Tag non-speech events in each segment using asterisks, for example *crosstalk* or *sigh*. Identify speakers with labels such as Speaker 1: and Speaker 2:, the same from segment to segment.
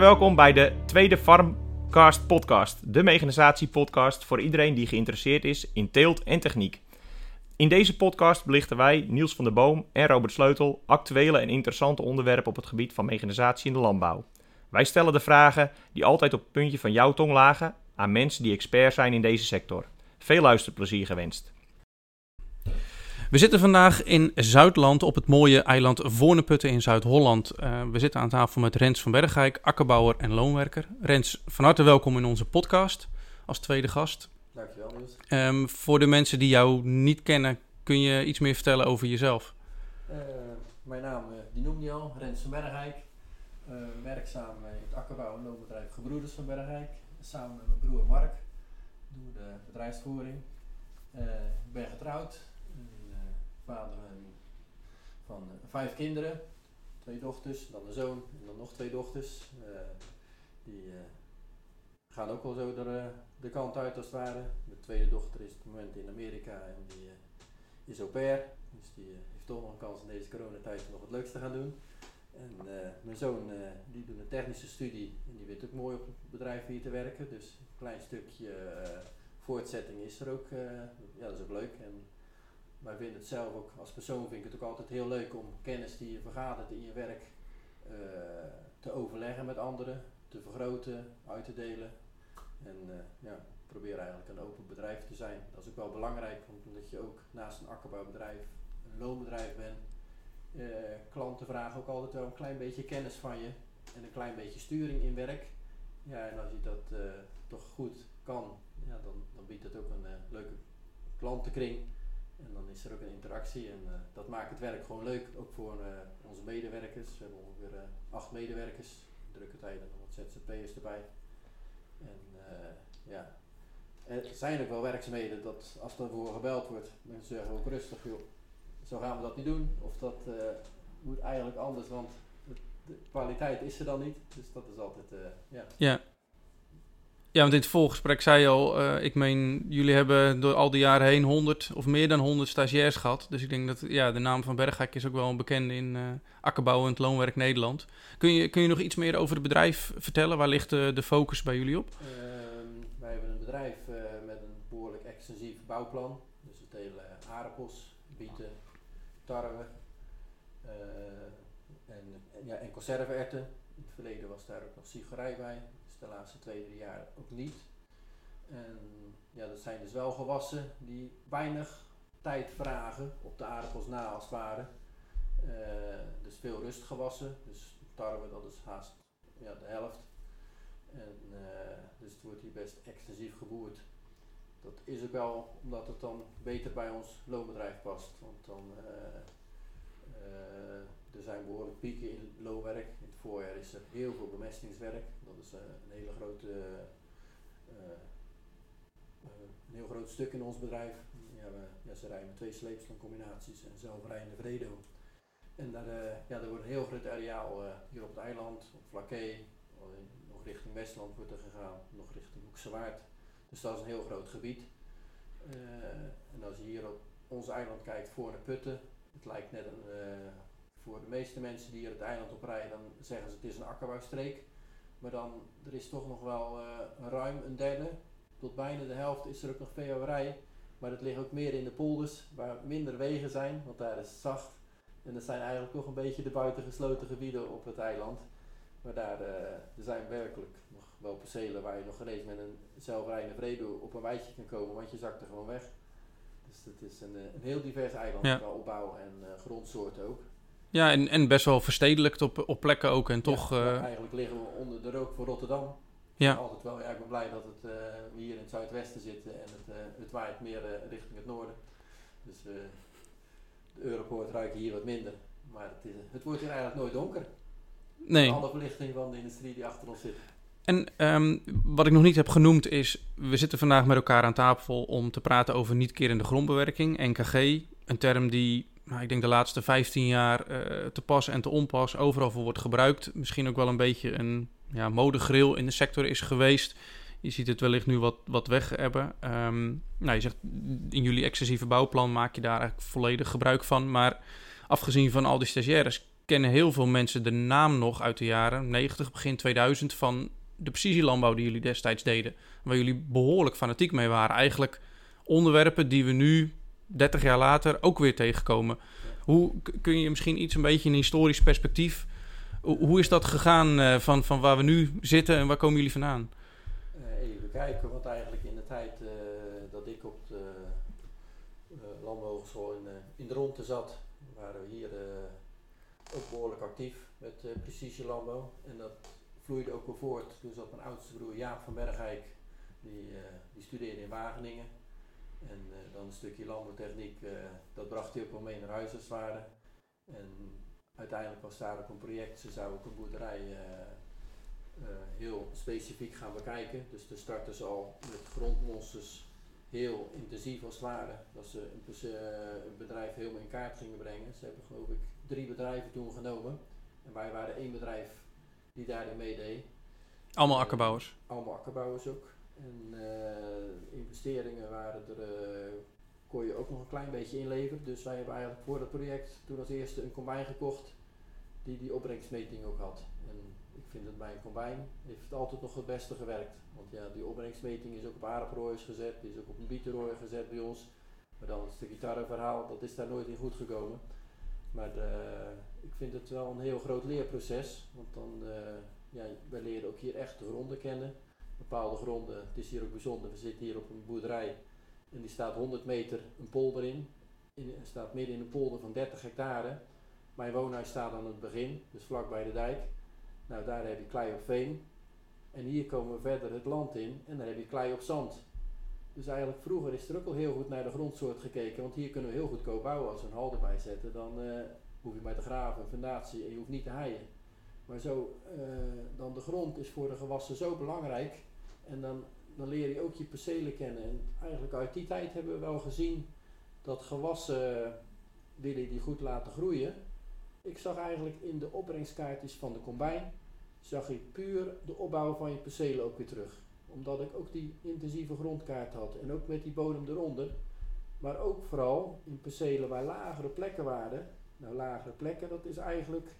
Speaker 1: Welkom bij de tweede Farmcast podcast. De mechanisatie podcast voor iedereen die geïnteresseerd is in teelt en techniek. In deze podcast belichten wij, Niels van der Boom en Robert Sleutel, actuele en interessante onderwerpen op het gebied van mechanisatie in de landbouw. Wij stellen de vragen die altijd op het puntje van jouw tong lagen aan mensen die expert zijn in deze sector. Veel luisterplezier gewenst.
Speaker 2: We zitten vandaag in Zuidland op het mooie eiland Voorneputten in Zuid-Holland. Uh, we zitten aan tafel met Rens van Bergijk, akkerbouwer en loonwerker. Rens, van harte welkom in onze podcast als tweede gast.
Speaker 3: Dankjewel.
Speaker 2: Um, voor de mensen die jou niet kennen, kun je iets meer vertellen over jezelf?
Speaker 3: Uh, mijn naam, uh, die noem je al, Rens van Bergijk. werkzaam in het akkerbouw en loonbedrijf Gebroeders van Bergijk. Samen met mijn broer Mark doe de bedrijfsvoering. Ik ben getrouwd, vader van eh, vijf kinderen, twee dochters, dan een zoon en dan nog twee dochters. Uh, die uh, gaan ook wel zo de, de kant uit als het ware. De tweede dochter is op het moment in Amerika en die is au pair. Dus die heeft toch nog een kans in deze coronatijd nog het leukste gaan doen. En mijn zoon die doet een technische studie en die weet ook mooi op het bedrijf hier te werken. Dus een klein stukje voortzetting is er ook. ja, dat is ook leuk. En wij vinden het zelf ook, als persoon vind ik het ook altijd heel leuk om kennis die je vergadert in je werk uh, te overleggen met anderen, te vergroten, uit te delen. En uh, ja, probeer eigenlijk een open bedrijf te zijn. Dat is ook wel belangrijk, omdat je ook naast een akkerbouwbedrijf een loonbedrijf bent. Uh, klanten vragen ook altijd wel een klein beetje kennis van je en een klein beetje sturing in werk. Ja, en als je dat toch goed kan, ja, dan, dan biedt het ook een leuke klantenkring. En dan is er ook een interactie en uh, dat maakt het werk gewoon leuk, ook voor uh, onze medewerkers. We hebben ongeveer uh, acht medewerkers, drukke tijden, wat ZZP'ers erbij. En ja, er zijn ook wel werkzaamheden dat als er voor gebeld wordt, dan zeggen ook rustig, joh, zo gaan we dat niet doen. Of dat moet eigenlijk anders, want de, de, kwaliteit is er dan niet. Dus dat is altijd, ja.
Speaker 2: Ja, ja, want in het voorgesprek zei je al, uh, ik meen, jullie hebben door al die jaren heen 100 of meer dan 100 stagiairs gehad. Dus ik denk dat ja, de naam van Berghak is ook wel een bekende in uh, akkerbouw en het loonwerk Nederland. Kun je, kun je nog iets meer over het bedrijf vertellen? Waar ligt de, focus bij jullie op? Uh,
Speaker 3: wij hebben een bedrijf eh, met een behoorlijk extensief bouwplan. Dus het hele aardappels, bieten, tarwe en, ja, en. In het verleden was daar ook nog sigarij bij de laatste twee, drie jaar ook niet. En ja, dat zijn dus wel gewassen die weinig tijd vragen op de aardappels na als het ware. Uh, dus veel rustgewassen, dus tarwe dat is haast ja, de helft. En, uh, dus het wordt hier best extensief geboerd. Dat is ook wel omdat het dan beter bij ons loonbedrijf past. Want dan uh, er zijn behoorlijk pieken in het loonwerk. In het voorjaar is er heel veel bemestingswerk. Dat is uh, een hele grote, uh, een heel groot stuk in ons bedrijf. We, ze rijden met twee sleepslangcombinaties en zelfrijdende Vredo. En daar, ja, er wordt een heel groot areaal hier op het eiland, op Vlakke, nog richting Westland wordt er gegaan, nog richting Hoekse Waard. Dus dat is een heel groot gebied. en als je hier op ons eiland kijkt voor de putten, het lijkt net een, voor de meeste mensen die hier het eiland op rijden, dan zeggen ze het is een akkerbouwstreek. Maar dan, er is toch nog wel uh, ruim een derde, tot bijna de helft is er ook nog veehouderij. Maar het ligt ook meer in de polders, waar minder wegen zijn, want daar is het zacht. En dat zijn eigenlijk toch een beetje de buitengesloten gebieden op het eiland. Maar daar uh, er zijn werkelijk nog wel percelen waar je nog ineens met een zelfrijdende vrede op een wijtje kan komen, want je zakt er gewoon weg. Dus het is een, een heel divers eiland ja. qua opbouw en uh, grondsoorten ook.
Speaker 2: Ja, en, en best wel verstedelijkt op, op plekken ook. En toch,
Speaker 3: ja, uh... eigenlijk liggen we onder de rook voor Rotterdam. Ja. Altijd wel, ja, ik ben blij dat het, uh, we hier in het zuidwesten zitten en het, uh, het waait meer richting het noorden. Dus de Europoort ruikt hier wat minder. Maar het, is, het wordt hier eigenlijk nooit donker. Nee. Alle verlichting van de industrie die achter ons zit.
Speaker 2: En um, wat ik nog niet heb genoemd is, we zitten vandaag met elkaar aan tafel om te praten over niet-kerende grondbewerking, NKG. Een term die nou, ik denk de laatste 15 jaar uh, te pas en te onpas overal voor wordt gebruikt. Misschien ook wel een beetje een ja, modegril in de sector is geweest. Je ziet het wellicht nu wat, wat weg hebben. Um, nou, je zegt in jullie excessieve bouwplan maak je daar eigenlijk volledig gebruik van. Maar afgezien van al die stagiaires, kennen heel veel mensen de naam nog uit de jaren 90, begin 2000 van de precisielandbouw die jullie destijds deden. Waar jullie behoorlijk fanatiek mee waren. Eigenlijk onderwerpen die we nu, 30 jaar later, ook weer tegenkomen. Hoe kun je misschien iets een beetje in historisch perspectief... Hoe is dat gegaan uh, van, van waar we nu zitten en waar komen jullie vandaan?
Speaker 3: Uh, even kijken, want eigenlijk in de tijd uh, dat ik op de Landbouwhogeschool in, in de Ronde zat, waren we hier ook behoorlijk actief met precisielandbouw. En dat vloeide ook wel voort. Toen zat mijn oudste broer Jaap van Bergijk, die, die studeerde in Wageningen. En uh, dan een stukje landbouwtechniek, uh, dat bracht hij ook wel mee naar huis als het ware. En uiteindelijk was daar ook een project, ze zouden ook een boerderij uh, heel specifiek gaan bekijken. Dus de starten ze al met grondmonsters heel intensief als het ware. Dat ze een, een bedrijf helemaal in kaart gingen brengen. Ze hebben geloof ik drie bedrijven toen genomen. En wij waren één bedrijf die daarin meedeed.
Speaker 2: Allemaal akkerbouwers?
Speaker 3: allemaal akkerbouwers ook. En uh, investeringen waren er, uh, kon je ook nog een klein beetje inleveren. Dus wij hebben eigenlijk voor dat project toen als eerste een combine gekocht die die opbrengstmeting ook had. En ik vind dat bij een combine heeft het altijd nog het beste gewerkt. Want ja, die opbrengstmeting is ook op aardappelrooiers gezet, die is ook op een bietenrooier gezet bij ons. Maar dan het gitarrenverhaal, dat is daar nooit in goed gekomen. Maar de, ik vind het wel een heel groot leerproces. Want dan, ja, wij leren ook hier echt de gronden kennen bepaalde gronden. Het is hier ook bijzonder, we zitten hier op een boerderij en die staat 100 meter een polder in. in staat midden in een polder van 30 hectare. Mijn woonhuis staat aan het begin, dus vlak bij de dijk. Nou, daar heb je klei op veen. En hier komen we verder het land in en dan heb je klei op zand. Dus eigenlijk vroeger is er ook al heel goed naar de grondsoort gekeken, want hier kunnen we heel goedkoop bouwen. Als we een hal erbij zetten, dan uh, hoef je maar te graven, een fundatie en je hoeft niet te haaien. Maar zo, uh, dan de grond is voor de gewassen zo belangrijk en dan, dan leer je ook je percelen kennen. En eigenlijk uit die tijd hebben we wel gezien dat gewassen willen die goed laten groeien. Ik zag eigenlijk in de opbrengstkaartjes van de combine, zag ik puur de opbouw van je percelen ook weer terug. Omdat ik ook die intensieve grondkaart had en ook met die bodem eronder. Maar ook vooral in percelen waar lagere plekken waren. Nou, lagere plekken, dat is eigenlijk,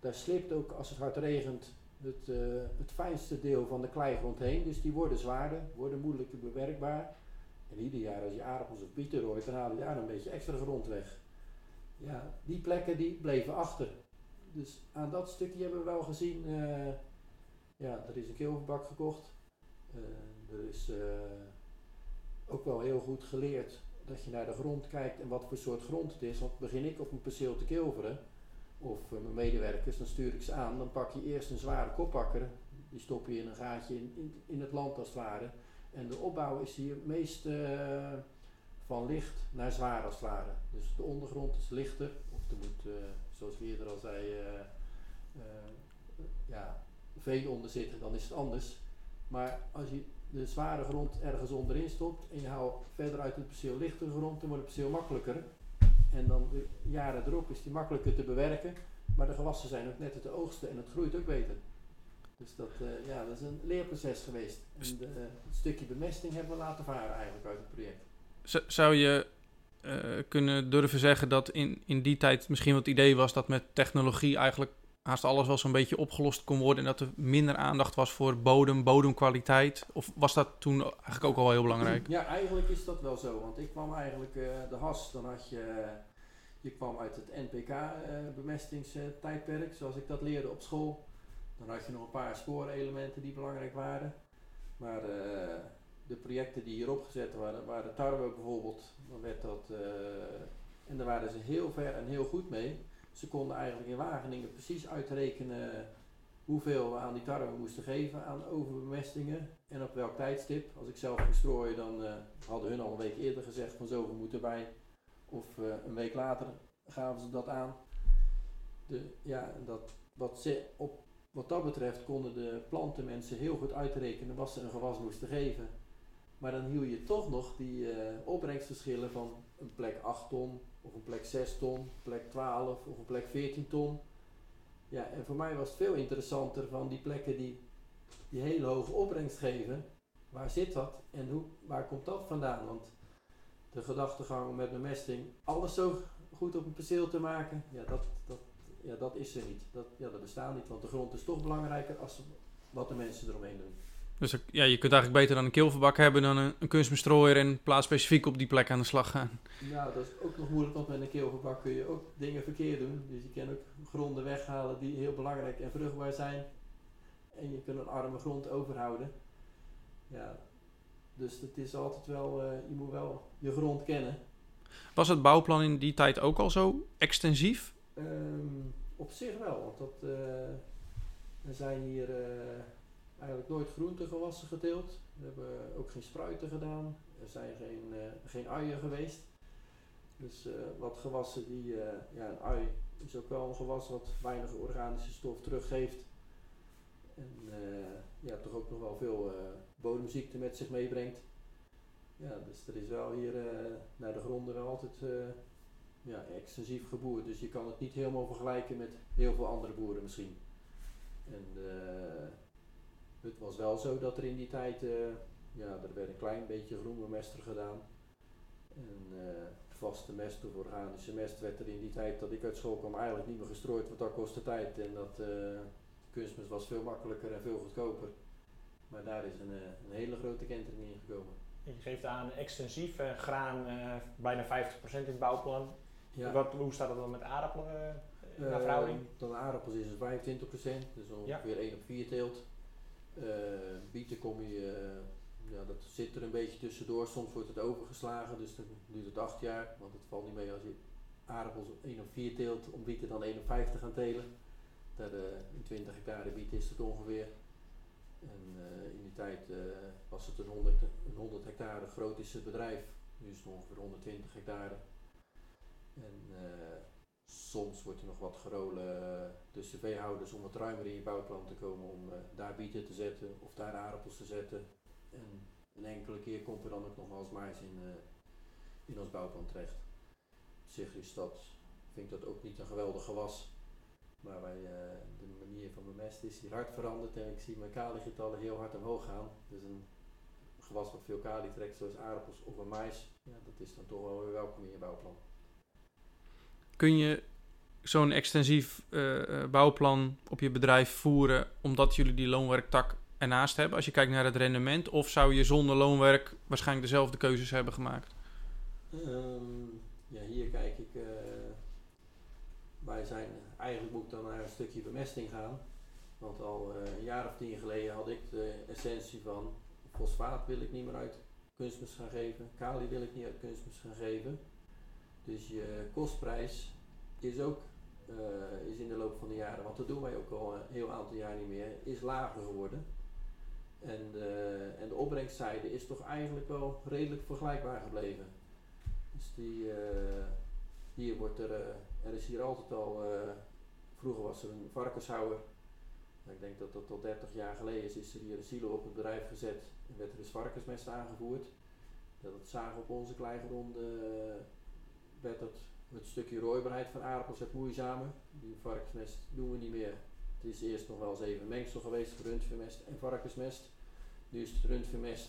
Speaker 3: daar slipt ook als het hard regent het, uh, het fijnste deel van de kleigrond heen. Dus die worden zwaarder, worden moeilijker bewerkbaar. En ieder jaar als je aardappels of bieten rooit, dan haal je daar een beetje extra grond weg. Ja, die plekken die bleven achter. Dus aan dat stukje hebben we wel gezien, uh, ja, er is een kilverbak gekocht. Uh, er is ook wel heel goed geleerd dat je naar de grond kijkt en wat voor soort grond het is. Want begin ik op een perceel te kilveren, of uh, mijn medewerkers, dan stuur ik ze aan. Dan pak je eerst een zware koppakker, die stop je in een gaatje in, in, het land als het ware. En de opbouw is hier meest uh, van licht naar zwaar als het ware. Dus de ondergrond is lichter, of er moet, uh, zoals we eerder al zei, ja, veen onder zitten, dan is het anders. Maar als je de zware grond ergens onderin stopt en je haalt verder uit het perceel lichtere grond, dan wordt het perceel makkelijker. En dan de jaren erop is die makkelijker te bewerken. Maar de gewassen zijn ook net het oogsten en het groeit ook beter. Dus dat, uh, ja, dat is een leerproces geweest. En de, uh, het stukje bemesting hebben we laten varen eigenlijk uit het project.
Speaker 2: Z zou je uh, kunnen durven zeggen dat in, in die tijd misschien wat het idee was dat met technologie eigenlijk haast alles wel zo'n beetje opgelost kon worden en dat er minder aandacht was voor bodem, bodemkwaliteit? Of was dat toen eigenlijk ook al heel belangrijk?
Speaker 3: Ja, eigenlijk is dat wel zo. Want ik kwam eigenlijk uh, de has, dan had je, je kwam uit het NPK uh, bemestingstijdperk, zoals ik dat leerde op school. Dan had je nog een paar spoorelementen die belangrijk waren. Maar uh, de projecten die hier opgezet waren, waren tarwe bijvoorbeeld, dan werd dat, en daar waren ze heel ver en heel goed mee. Ze konden eigenlijk in Wageningen precies uitrekenen hoeveel we aan die tarwe moesten geven aan overbemestingen en op welk tijdstip. Als ik zelf strooien, dan uh, hadden hun al een week eerder gezegd van zoveel moeten bij. Of uh, een week later gaven ze dat aan. De, ja, dat, wat, ze op, wat dat betreft konden de plantenmensen heel goed uitrekenen wat ze een gewas moesten geven. Maar dan hield je toch nog die uh, opbrengstverschillen van een plek 8 ton, of een plek 6 ton, plek 12 of een plek 14 ton. Ja, en voor mij was het veel interessanter van die plekken die die hele hoge opbrengst geven. Waar zit dat en hoe, waar komt dat vandaan? Want de gedachtegang met bemesting, alles zo goed op een perceel te maken, ja, dat, dat ja, dat is er niet. Dat, ja, dat bestaat niet, want de grond is toch belangrijker als wat de mensen eromheen doen.
Speaker 2: Dus ik- ja, je kunt eigenlijk beter dan een kilverbak hebben dan een, een kunstbestrooier en plaats specifiek op die plek aan de slag gaan.
Speaker 3: Nou, dat is ook nog moeilijk, want met een keelverbak kun je ook dingen verkeerd doen. Dus je kan ook gronden weghalen die heel belangrijk en vruchtbaar zijn. En je kunt een arme grond overhouden. Ja, dus het is altijd wel, eh, je moet wel je grond kennen.
Speaker 2: Was het bouwplan in die tijd ook al zo extensief?
Speaker 3: Ehm, op zich wel, want dat, eh, er zijn hier eh, eigenlijk nooit groentegewassen geteeld. We hebben ook geen spruiten gedaan. Er zijn geen, eh, geen uien geweest. Dus wat gewassen die, ja een ui is ook wel een gewas wat weinig organische stof teruggeeft. En ja, toch ook nog wel veel bodemziekte met zich meebrengt. Ja, dus er is wel hier eh, naar de gronden wel altijd eh, ja, extensief geboerd. Dus je kan het niet helemaal vergelijken met heel veel andere boeren misschien. En eh, het was wel zo dat er in die tijd, ja, er werd een klein beetje groenbemester gedaan. En vaste mest of organische mest werd er in die tijd dat ik uit school kwam eigenlijk niet meer gestrooid, want dat kostte tijd. En dat eh, kunstmest was veel makkelijker en veel goedkoper. Maar daar is een, eh, een hele grote kentering in gekomen.
Speaker 1: Je geeft aan extensief eh, graan eh, bijna 50% in het bouwplan.
Speaker 3: Ja.
Speaker 1: Wat, hoe staat het dan met aardappelen naar
Speaker 3: Eh,
Speaker 1: verhouding?
Speaker 3: Dan aardappels is het 25%, dus ongeveer 1 op 4 teelt. Bieten kom je, ja, dat zit er een beetje tussendoor. Soms wordt het overgeslagen, dus dan duurt het 8 jaar. Want het valt niet mee als je aardappels 1 op 4 teelt, om bieten dan 1 op 5 te gaan telen. Eh, in 20 hectare biet is het ongeveer. En eh, in die tijd eh, was het een 100, een 100 hectare groot is het bedrijf. Nu is het ongeveer 120 hectare. En eh, soms wordt er nog wat gerolen tussen veehouders om wat ruimer in je bouwplan te komen om daar bieten te zetten of daar aardappels te zetten. En een enkele keer komt er dan ook nog wel eens mais in, in ons bouwplan terecht. Op zich vind ik dat ook niet een geweldig gewas. Maar wij, eh, de manier van bemesten is hier hard veranderd en ik zie mijn kaligetallen heel hard omhoog gaan. Dus een gewas wat veel kali trekt, zoals aardappels of een mais, ja, dat is dan toch wel weer welkom in je bouwplan.
Speaker 2: Kun je zo'n extensief eh, eh, bouwplan op je bedrijf voeren omdat jullie die loonwerktak ernaast hebben? Als je kijkt naar het rendement, of zou je zonder loonwerk waarschijnlijk dezelfde keuzes hebben gemaakt?
Speaker 3: Ehm, ja, hier kijk ik. eh, wij zijn, eigenlijk moet ik dan naar een stukje bemesting gaan. Want al eh, een jaar of tien geleden had ik de essentie van fosfaat wil ik niet meer uit kunstmest gaan geven. Kali wil ik niet uit kunstmest gaan geven. Dus je kostprijs is ook eh, is in de loop van de jaren, want dat doen wij ook al een heel aantal jaar niet meer, is lager geworden. En en de opbrengstzijde is toch eigenlijk wel redelijk vergelijkbaar gebleven. Dus die, eh, hier wordt er, er is hier altijd al, vroeger was er een varkenshouwer. Ik denk dat dat tot 30 jaar geleden is, is er hier een silo op het bedrijf gezet en werd er dus varkensmest aangevoerd. Dat het zagen op onze kleigronden eh, werd dat het stukje rooibaarheid van aardappels het moeizamer. Die varkensmest doen we niet meer. Het is eerst nog wel eens even mengsel geweest, rundvermest en varkensmest. Nu is het rundvermest.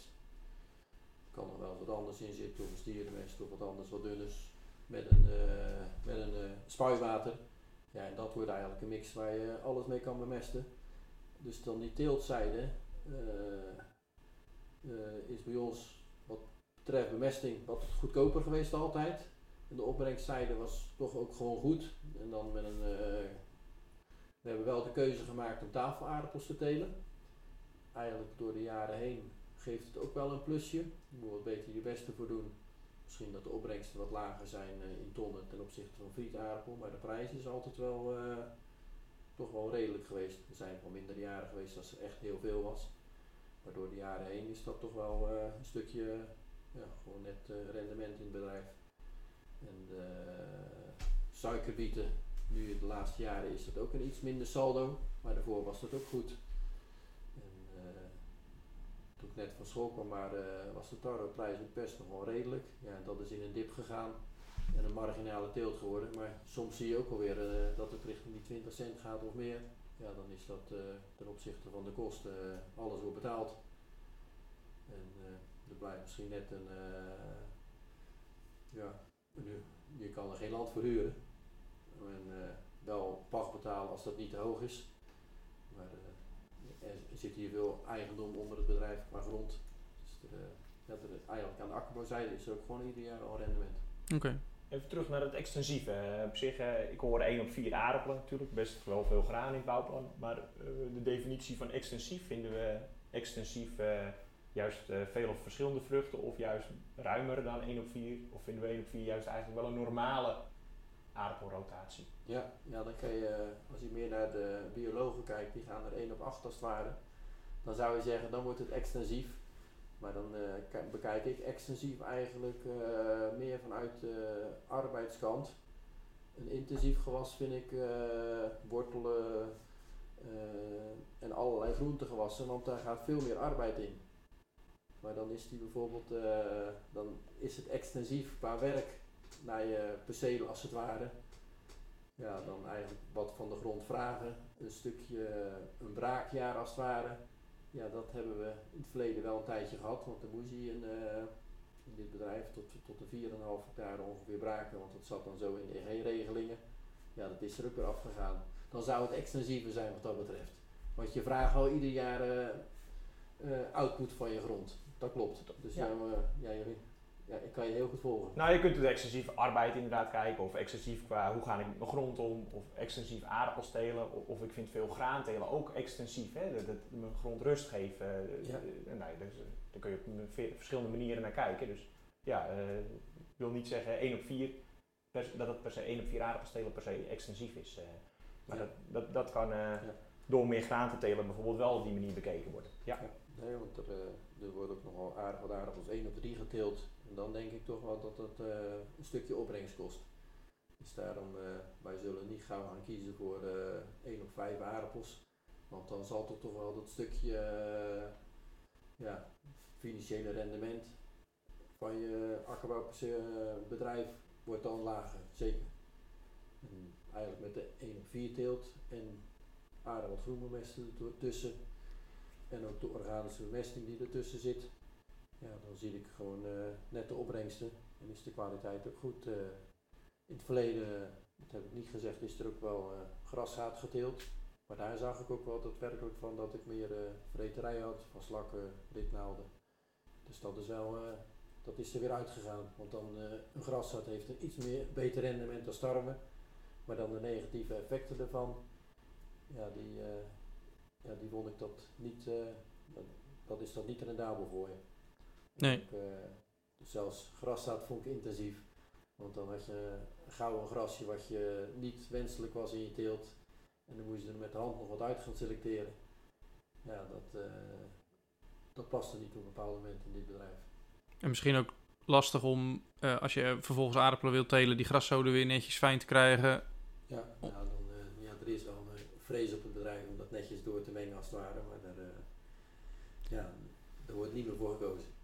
Speaker 3: Er kan er wel wat anders in zitten, of stierenmest of wat anders, wat dunners. Met een, eh, met een eh, spuiwater. Ja, en dat wordt eigenlijk een mix waar je alles mee kan bemesten. Dus dan die teeltzijde eh, eh, is bij ons wat betreft bemesting wat goedkoper geweest altijd. En de opbrengstzijde was toch ook gewoon goed. En dan met een. eh, we hebben wel de keuze gemaakt om tafelaardappels te telen. Eigenlijk door de jaren heen geeft het ook wel een plusje. Je moet wat beter je best ervoor doen. Misschien dat de opbrengsten wat lager zijn eh, in tonnen ten opzichte van frietaardappel. Maar de prijs is altijd wel eh, toch wel redelijk geweest. Er zijn wel minder jaren geweest als er echt heel veel was. Maar door de jaren heen is dat toch wel eh, een stukje ja, gewoon net rendement in het bedrijf. En suikerbieten, nu de laatste jaren is dat ook een iets minder saldo, maar daarvoor was dat ook goed. En, toen ik net van school kwam, maar, eh, was de tarweprijs ook best nog wel redelijk. Ja, dat is in een dip gegaan en een marginale teelt geworden. Maar soms zie je ook alweer eh, dat het richting die 20 cent gaat of meer. Ja, dan is dat eh, ten opzichte van de kosten alles wordt betaald. En er blijft misschien net een, ja, een- je kan er geen land voor huren. En, wel pacht als dat niet te hoog is. Maar er, zit hier veel eigendom onder het bedrijf qua grond. Dus er, ja, er, eigenlijk aan de akkerbouwzijde is er ook gewoon ieder jaar al rendement.
Speaker 2: Oké.
Speaker 1: Even terug naar het extensieve. Uh, op zich, uh, ik hoor 1 op 4 aardappelen natuurlijk, best wel veel graan in het bouwplan. Maar uh, de definitie van extensief vinden we extensief juist veel of verschillende vruchten of juist ruimer dan 1 op 4? Of vinden we 1 op 4 juist eigenlijk wel een normale aardappelrotatie?
Speaker 3: Ja, ja dan kan je, als je meer naar de biologen kijkt, die gaan er 1 op 8 als. Dan zou je zeggen, dan wordt het extensief. Maar dan uh, bekijk ik extensief eigenlijk uh, meer vanuit de arbeidskant. Een intensief gewas vind ik wortelen en allerlei groentegewassen, want daar gaat veel meer arbeid in. Maar dan is die bijvoorbeeld, dan is het extensief qua werk naar je percelen als het ware. Ja, dan eigenlijk wat van de grond vragen, een stukje, een braakjaar als het ware ja, dat hebben we in het verleden wel een tijdje gehad, want dan moest je in, uh, in dit bedrijf tot, tot de 4,5 hectare ongeveer braken, want dat zat dan zo in de EG-regelingen. Ja, dat is er ook weer afgegaan. Dan zou het extensiever zijn wat dat betreft. Want je vraagt al ieder jaar uh, uh, output van je grond. Dat klopt. Dus ja. ja, ja, ik kan je heel goed volgen.
Speaker 1: Nou, je kunt het extensief arbeid inderdaad kijken, of extensief qua hoe ga ik met mijn grond om, of extensief aardappels telen, of, of ik vind veel graan telen ook extensief, hè, dat, dat mijn grond rust geven. Ja. Uh, nee, dus, daar kun je op verschillende manieren naar kijken. Dus ja, uh, ik wil niet zeggen 1 op 4, dat het per se 1 op 4 aardappels telen per se extensief is. maar ja. dat, dat, dat kan door meer graan te telen bijvoorbeeld wel op die manier bekeken worden. Ja.
Speaker 3: Nee, want er, er wordt ook nogal aardig wat aardappels 1 op 3 geteeld dan denk ik toch wel dat het uh, een stukje opbrengst kost. Dus daarom, uh, wij zullen niet gauw gaan kiezen voor uh, 1 of 5 aardappels. Want dan zal toch toch wel dat stukje ja, financiële rendement van je akkerbouwbedrijf wordt dan lager, zeker. En eigenlijk met de 1 op 4 teelt en aardig ertussen en ook de organische bemesting die ertussen zit, ja, dan zie ik gewoon uh, net de opbrengsten en is de kwaliteit ook goed. Uh, in het verleden, dat heb ik niet gezegd, is er ook wel uh, graszaad geteeld. Maar daar zag ik ook wel daadwerkelijk van dat ik meer vreterij had van slakken, ritnaalden. Dus dat is wel, dat is er weer uitgegaan. Want dan een graszaad heeft een iets meer beter rendement dan starwe. Maar dan de negatieve effecten ervan, ja, die, ja, die vond ik dat niet, dat, dat is dat niet rendabel voor je.
Speaker 2: Nee.
Speaker 3: Ik, uh, zelfs graszaad vond ik intensief. Want dan had je een gouden grasje wat je niet wenselijk was in je teelt. En dan moest je er met de hand nog wat uit gaan selecteren. Ja, dat, uh, dat paste niet op een bepaald moment in dit bedrijf.
Speaker 2: En misschien ook lastig om, uh, als je vervolgens aardappelen wilt telen, die graszoden weer netjes fijn te krijgen.
Speaker 3: Ja, nou, dan, uh, ja er is wel een vrees op het bedrijf om dat netjes door te mengen als het ware. Maar daar, ja, daar wordt niet meer voor gekozen.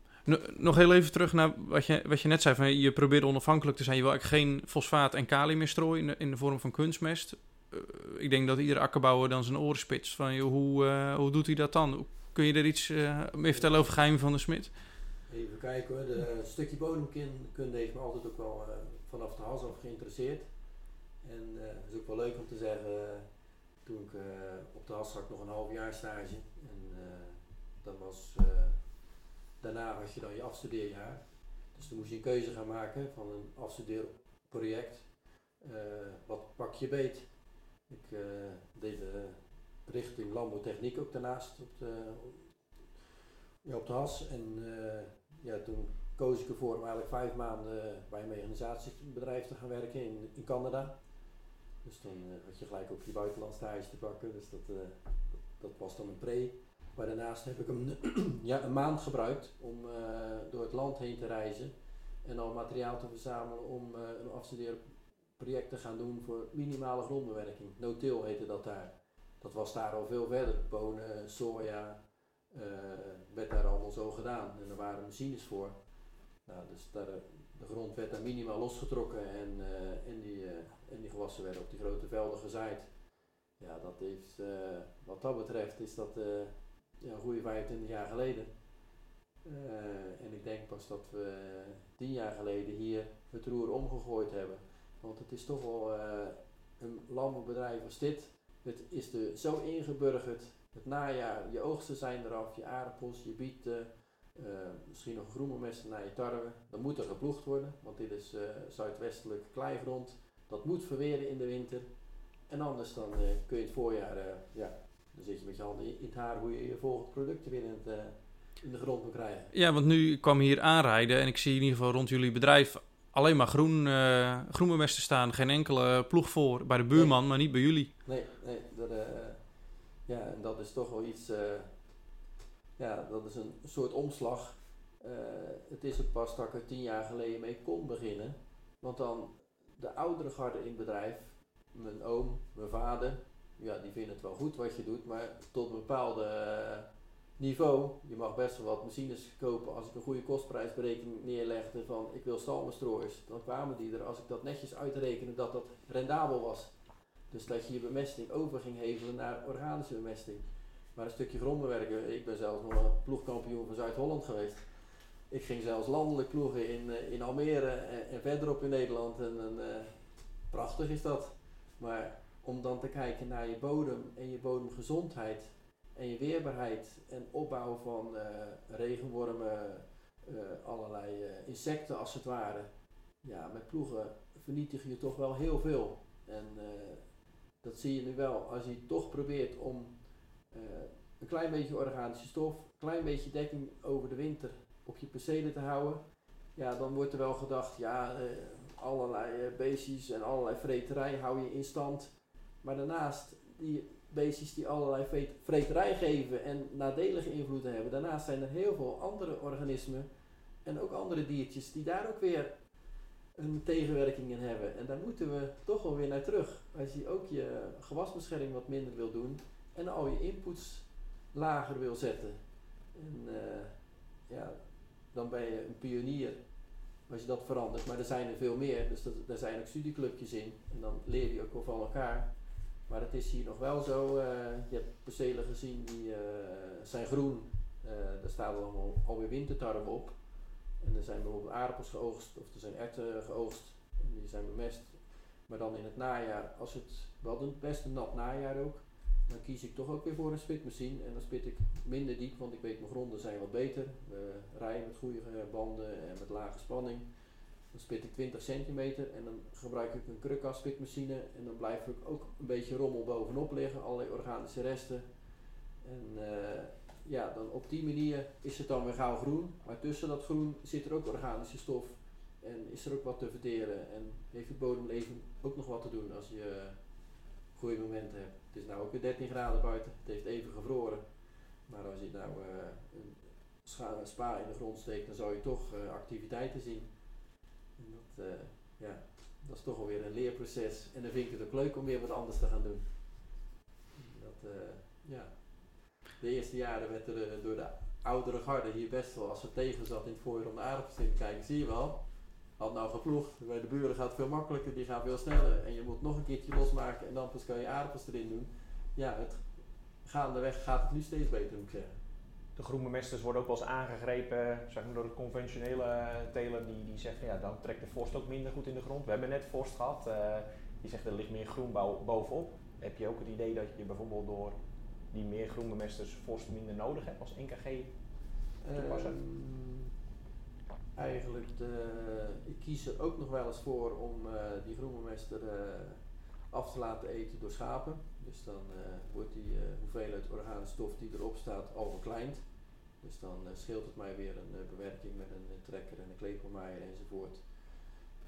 Speaker 2: Nog heel even terug naar wat je, wat je net zei. Van je probeert onafhankelijk te zijn. Je wil eigenlijk geen fosfaat en kalium meer strooien in de, vorm van kunstmest. Uh, ik denk dat iedere akkerbouwer dan zijn oren spitst. Van, joh, hoe, uh, hoe doet hij dat dan? Kun je er iets uh, meer vertellen over geheim van de smid?
Speaker 3: Even kijken hoor. De stukje bodemkunde heeft me altijd ook wel vanaf de hals af geïnteresseerd. En het is ook wel leuk om te zeggen. toen ik op de Hassak nog een half jaar stage. En dat was daarna had je dan je afstudeerjaar. Dus dan moest je een keuze gaan maken van een afstudeerproject. Uh, wat pak je beet? Ik uh, deed de richting landbouwtechniek ook daarnaast op de, ja, op de has. En uh, ja, toen koos ik ervoor om eigenlijk vijf maanden bij een mechanisatiebedrijf te gaan werken in, in Canada. Dus dan had je gelijk ook je buitenlandstage te pakken. Dus dat, dat, dat was dan een pre. Maar daarnaast heb ik hem *clears throat* ja, een maand gebruikt om uh, door het land heen te reizen en al materiaal te verzamelen om uh, een afstudeerproject te gaan doen voor minimale grondbewerking. No-till heette dat daar. Dat was daar al veel verder. Bonen, soja, uh, werd daar allemaal zo gedaan en er waren machines voor. Nou, dus daar, de grond werd daar minimaal losgetrokken en, en, die, en die gewassen werden op die grote velden gezaaid. Ja, dat heeft, wat dat betreft is dat een goede 25 jaar geleden. Uh, en ik denk pas dat we tien jaar geleden hier het roer omgegooid hebben. Want het is toch wel uh, een landbouwbedrijf als dit, Het is er zo ingeburgerd. Het najaar, je oogsten zijn eraf, je aardappels, je bieten, uh, misschien nog groenmessen naar je tarwe. Dan moet er geploegd worden, want dit is zuidwestelijk kleigrond. Dat moet verweren in de winter. En anders dan kun je het voorjaar, ja, dan zit je met je handen in het haar hoe je je volgende producten weer in, het, in de grond moet krijgen.
Speaker 2: Ja, want nu kwam hier aanrijden en ik zie in ieder geval rond jullie bedrijf alleen maar groen, uh, groenbemesten staan. Geen enkele ploeg voor bij de buurman,
Speaker 3: nee.
Speaker 2: maar niet bij jullie.
Speaker 3: Nee, nee dat, uh, ja, en dat is toch wel iets, uh, ja, dat is een soort omslag. het is het pas dat ik er tien jaar geleden mee kon beginnen. Want dan de oudere garde in het bedrijf, mijn oom, mijn vader, ja, die vinden het wel goed wat je doet, maar tot een bepaalde niveau. Je mag best wel wat machines kopen als ik een goede kostprijsberekening neerlegde van ik wil stalmestrooiers. Dan kwamen die er als ik dat netjes uitrekende dat dat rendabel was. Dus dat je je bemesting over ging hevelen naar organische bemesting. Maar een stukje grondbewerken, ik ben zelfs nog een ploegkampioen van Zuid-Holland geweest. Ik ging zelfs landelijk ploegen in, eh, in Almere en, en verderop in Nederland. En, uh, prachtig is dat. Maar om dan te kijken naar je bodem en je bodemgezondheid en je weerbaarheid en opbouw van uh, regenwormen, uh, allerlei uh, insecten als het ware. Ja, met ploegen vernietig je toch wel heel veel. En dat zie je nu wel. Als je toch probeert om een klein beetje organische stof, een klein beetje dekking over de winter op je percelen te houden, ja, dan wordt er wel gedacht, ja, allerlei beestjes en allerlei vreterij hou je in stand. Maar daarnaast, die beestjes die allerlei vreterij geven en nadelige invloeden hebben. Daarnaast zijn er heel veel andere organismen en ook andere diertjes die daar ook weer een tegenwerking in hebben. En daar moeten we toch wel weer naar terug. Als je ook je gewasbescherming wat minder wil doen en al je inputs lager wil zetten. En uh, ja, dan ben je een pionier als je dat verandert. Maar er zijn er veel meer, dus dat, daar zijn ook studieclubjes in. En dan leer je ook wel van elkaar. Maar het is hier nog wel zo, uh, je hebt percelen gezien die uh, zijn groen, uh, daar staan allemaal alweer wintertarwe op. En er zijn bijvoorbeeld aardappels geoogst of er zijn erwten geoogst en die zijn bemest. Maar dan in het najaar, als het, we hadden best een nat najaar ook, dan kies ik toch ook weer voor een spitmachine. En dan spit ik minder diep, want ik weet mijn gronden zijn wat beter. We rijden met goede banden en met lage spanning. Dan spit ik 20 centimeter en dan gebruik ik een krukas spitmachine en dan blijft er ook een beetje rommel bovenop liggen, allerlei organische resten. En uh, ja, dan op die manier is het dan weer gauw groen, maar tussen dat groen zit er ook organische stof en is er ook wat te verteren en heeft het bodemleven ook nog wat te doen als je goede momenten hebt. Het is nou ook weer 13 graden buiten, het heeft even gevroren, maar als je nou uh, een spa in de grond steekt, dan zou je toch activiteiten zien. En dat, uh, ja, dat is toch alweer een leerproces. En dan vind ik het ook leuk om weer wat anders te gaan doen. Dat, uh, ja. De eerste jaren werd er uh, door de oudere garde hier best wel, als ze tegen zat in het voorjaar om de aardappels te kijken, zie je wel. Had nou geploegd, bij de buren gaat het veel makkelijker, die gaan veel sneller. En je moet nog een keertje losmaken en dan pas kan je aardappels erin doen. Ja, het, gaandeweg gaat het nu steeds beter, moet ik zeggen
Speaker 1: de groenbemesters worden ook wel eens aangegrepen zeg maar, door de conventionele teler die, die zegt ja, dan trekt de vorst ook minder goed in de grond. We hebben net vorst gehad, uh, die zegt er ligt meer groenbouw bovenop. Heb je ook het idee dat je bijvoorbeeld door die meer groenbemesters vorst minder nodig hebt als NKG toepasser? Um,
Speaker 3: eigenlijk, de, ik kies er ook nog wel eens voor om uh, die groenbemester uh, af te laten eten door schapen. Dus dan uh, wordt die uh, hoeveelheid organische stof die erop staat al verkleind. Dus dan uh, scheelt het mij weer een bewerking met een trekker en een klepelmaaier enzovoort.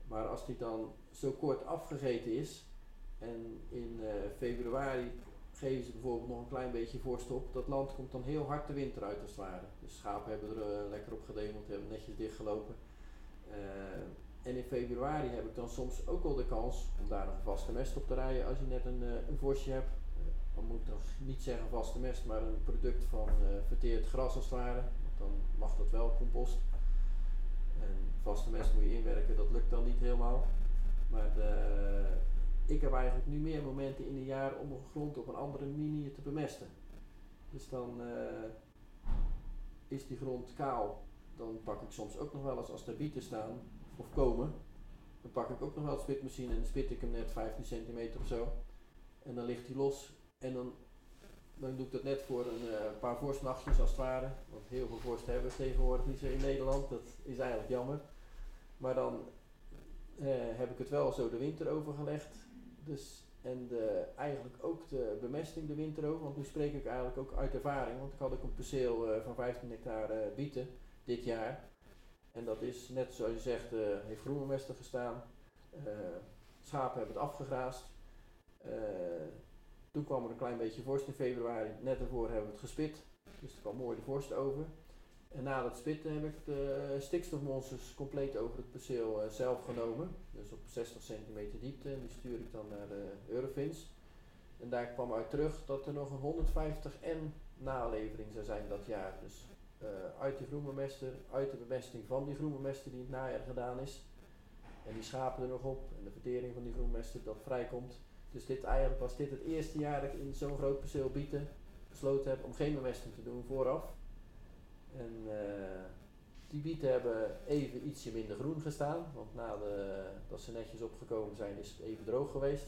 Speaker 3: Maar als die dan zo kort afgegeten is en in februari geven ze bijvoorbeeld nog een klein beetje vorst op, dat land komt dan heel hard de winter uit als het ware. Dus schapen hebben er lekker op gedemeld, hebben netjes dichtgelopen. En in februari heb ik dan soms ook wel de kans om daar een vaste mest op te rijden als je net een, uh, een vosje hebt. Dan moet ik nog niet zeggen vaste mest, maar een product van uh, verteerd gras als het ware. Dan mag dat wel, compost. En vaste mest moet je inwerken, dat lukt dan niet helemaal. Maar de, ik heb eigenlijk nu meer momenten in een jaar om een grond op een andere manier te bemesten. Dus dan is die grond kaal. Dan pak ik soms ook nog wel eens als er bieten staan, of komen, dan pak ik ook nog wel de spitmachine en dan spit ik hem net 15 centimeter of zo. En dan ligt hij los En dan, dan doe ik dat net voor een eh, paar vorstnachtjes als het ware. Want heel veel vorsten hebben we tegenwoordig niet zo in Nederland. Dat is eigenlijk jammer. Maar dan eh, heb ik het wel zo de winter overgelegd. Dus, en de, eigenlijk ook de bemesting de winter over. Want nu spreek ik eigenlijk ook uit ervaring. Want ik had ook een perceel eh, van 15 hectare bieten dit jaar. En dat is net zoals je zegt, eh heeft groenbemester gestaan. Eh, schapen hebben het afgegraasd. Eh, toen kwam er een klein beetje vorst in februari. Net daarvoor hebben we het gespit. Dus er kwam mooi de vorst over. En na dat spitten heb ik de stikstofmonsters compleet over het perceel zelf genomen. Dus op 60 centimeter diepte. En die stuur ik dan naar de Eurofins. En daar kwam uit terug dat er nog een 150 N nalevering zou zijn dat jaar. Dus uit de groenbemester, uit de bemesting van die groenbemester die in het najaar gedaan is. En die schapen er nog op en de vertering van die groenbemester dat vrijkomt. Dus dit eigenlijk was dit het eerste jaar dat ik in zo'n groot perceel bieten besloten heb om geen bemesting te doen vooraf. En eh, die bieten hebben even ietsje minder groen gestaan, want na de, dat ze netjes opgekomen zijn is het even droog geweest.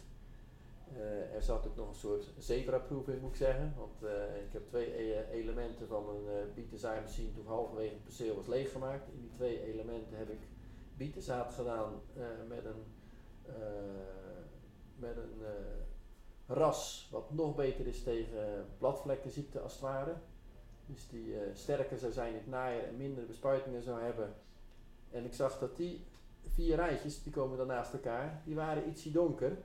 Speaker 3: Eh, er zat ook nog een soort zebraproef in moet ik zeggen, want eh, ik heb twee e- elementen van een uh, bietenzaaimachine toen halverwege het perceel was leeggemaakt. In die twee elementen heb ik bietenzaad gedaan eh, met een, eh, met een eh, ras wat nog beter is tegen bladvlekkenziekte als het ware. Dus die eh, sterker zou zijn in het najaar en minder bespuitingen zou hebben. En ik zag dat die vier rijtjes, die komen dan naast elkaar, die waren ietsje donker.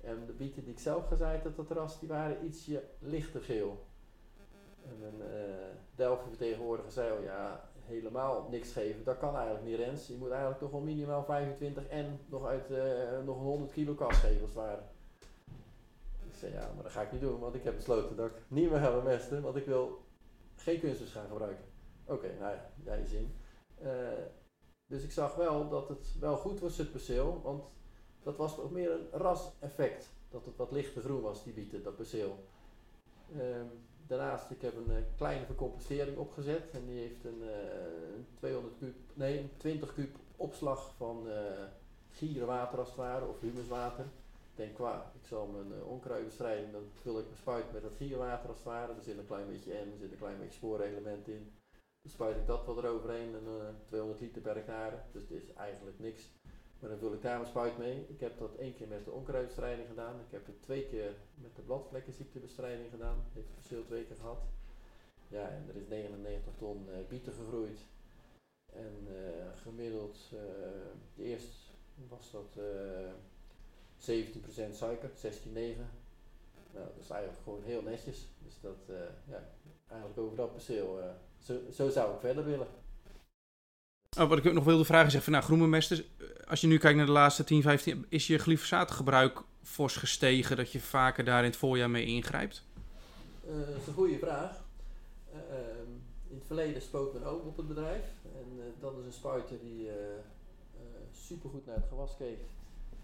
Speaker 3: En de bieten die ik zelf gezaaid had, dat ras, die waren ietsje lichter geel. En een uh, Delphi vertegenwoordiger zei al, ja, helemaal niks geven, dat kan eigenlijk niet Rens. Je moet eigenlijk toch wel minimaal 25 en nog, uit, eh, nog een 100 kilo kas geven als het ware. Ik zei, ja, maar dat ga ik niet doen, want ik heb besloten dat ik niet meer ga bemesten, want ik wil geen kunstmest gaan gebruiken. Oké, nou ja, jij zin. Eh, dus ik zag wel dat het wel goed was, het perceel, want dat was toch meer een ras-effect. Dat het wat lichter groen was, die bieten, dat perceel. Ehm, daarnaast, ik heb een eh, kleine vercompostering opgezet. En die heeft een, eh, een 200 kub, nee, een 20 kub opslag van eh gierenwater als ware, of humuswater. Ik denk, qua, ik zal mijn uh, onkruidbestrijding, dan vul ik mijn spuit met dat gierenwater als het ware. Er zit een klein beetje N, er zit een klein beetje spoorelement in. Dan spuit ik dat wat eroverheen, en, eh 200 liter per hectare. Dus het is eigenlijk niks. Maar dan vul ik daar mijn spuit mee. Ik heb dat één keer met de onkruidbestrijding gedaan. Ik heb het twee keer met de bladvlekkenziektebestrijding gedaan. Heeft het verschil twee keer gehad. Ja, en er is 99 ton eh, bieten gegroeid. En eh, gemiddeld, uh, eerst was dat uh, 17% suiker, 16,9. Nou, dat is eigenlijk gewoon heel netjes. Dus dat, ja, eigenlijk over dat perceel, zo, zo zou ik verder willen.
Speaker 2: Oh, wat ik ook nog wilde vragen is even, nou, groenbemesters, als je nu kijkt naar de laatste 10, 15, is je glyfosaatgebruik fors gestegen dat je vaker daar in het voorjaar mee ingrijpt?
Speaker 3: Uh, dat is een goede vraag. Uh, in het verleden spoot men ook op het bedrijf. En dat is een spuiter die super goed naar het gewas keek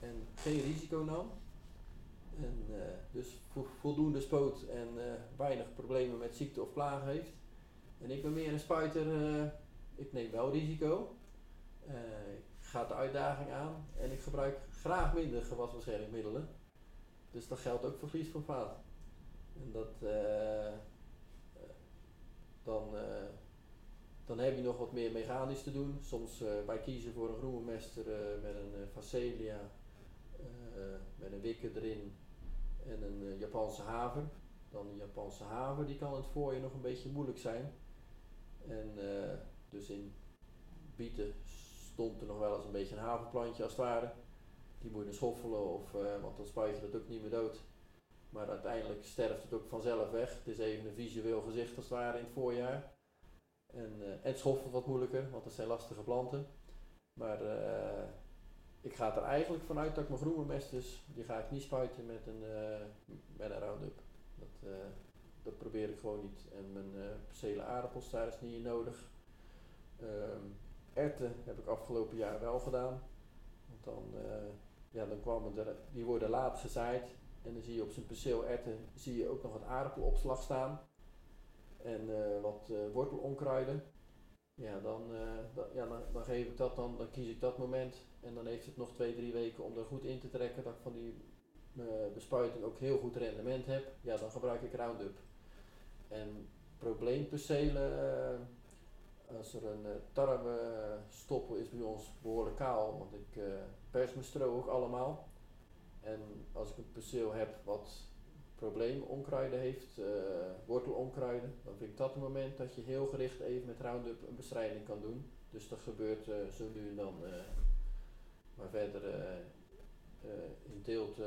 Speaker 3: en geen risico nam. En dus vo voldoende spoot en weinig problemen met ziekte of plagen heeft. En ik ben meer een spuiter ik neem wel risico. Uh, ik ga de uitdaging aan en ik gebruik graag minder gewasbeschermingsmiddelen. Dus dat geldt ook voor vliesfosfaat. En dat, uh, dan, uh, dan heb je nog wat meer mechanisch te doen. Soms wij kiezen voor een groenmester met een Facelia, met een wikker erin en een Japanse haver. Dan een Japanse haver, die kan het voorjaar nog een beetje moeilijk zijn. En dus in bieten stond er nog wel eens een beetje een havenplantje als het ware. Die moet je schoffelen, of, uh, want dan spuit je het ook niet meer dood. Maar uiteindelijk sterft het ook vanzelf weg. Het is even een visueel gezicht als het ware in het voorjaar. En, het schoffelt wat moeilijker, want het zijn lastige planten. Maar uh, ik ga er eigenlijk vanuit dat ik mijn groenbemesters, die ga ik niet spuiten met een, met een Roundup. Dat, dat probeer ik gewoon niet. En mijn percelen aardappels, daar is niet nodig. Um, erten heb ik afgelopen jaar wel gedaan. Want dan, uh, ja, dan kwamen er, die worden laat gezaaid. En dan zie je op zijn perceel erten zie je ook nog wat aardappelopslag staan. En uh, wat uh, wortelonkruiden. Ja, dan, da, ja dan, geef ik dat dan, dan kies ik dat moment. En dan heeft het nog twee, drie weken om er goed in te trekken. Dat ik van die bespuiting ook heel goed rendement heb, ja, dan gebruik ik Roundup. En probleempercelen, als er een uh, tarwestoppel is bij ons behoorlijk kaal, want ik uh, pers mijn stro ook allemaal. En als ik een perceel heb wat probleemonkruiden heeft, uh, wortelonkruiden, dan vind ik dat het moment dat je heel gericht even met Roundup een bestrijding kan doen. Dus dat gebeurt uh, zo nu en dan. Maar verder in deelt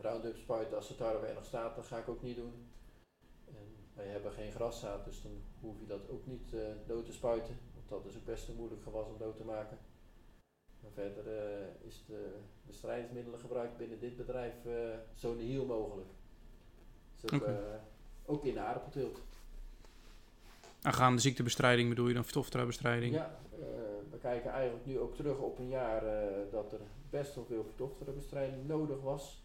Speaker 3: Roundup spuiten als de tarwe er nog staat, dat ga ik ook niet doen. Wij hebben geen graszaad, dus dan hoef je dat ook niet dood te spuiten. Want dat is ook best een moeilijk gewas om dood te maken. Verder is de bestrijdingsmiddelen gebruikt binnen dit bedrijf zo nihil mogelijk. Dus ook, okay. ook in de aardappelteelt.
Speaker 2: Aangaande ziektebestrijding bedoel je dan vertofterenbestrijding?
Speaker 3: Ja, uh, we kijken eigenlijk nu ook terug op een jaar uh, dat er best wel veel vertofterenbestrijding nodig was.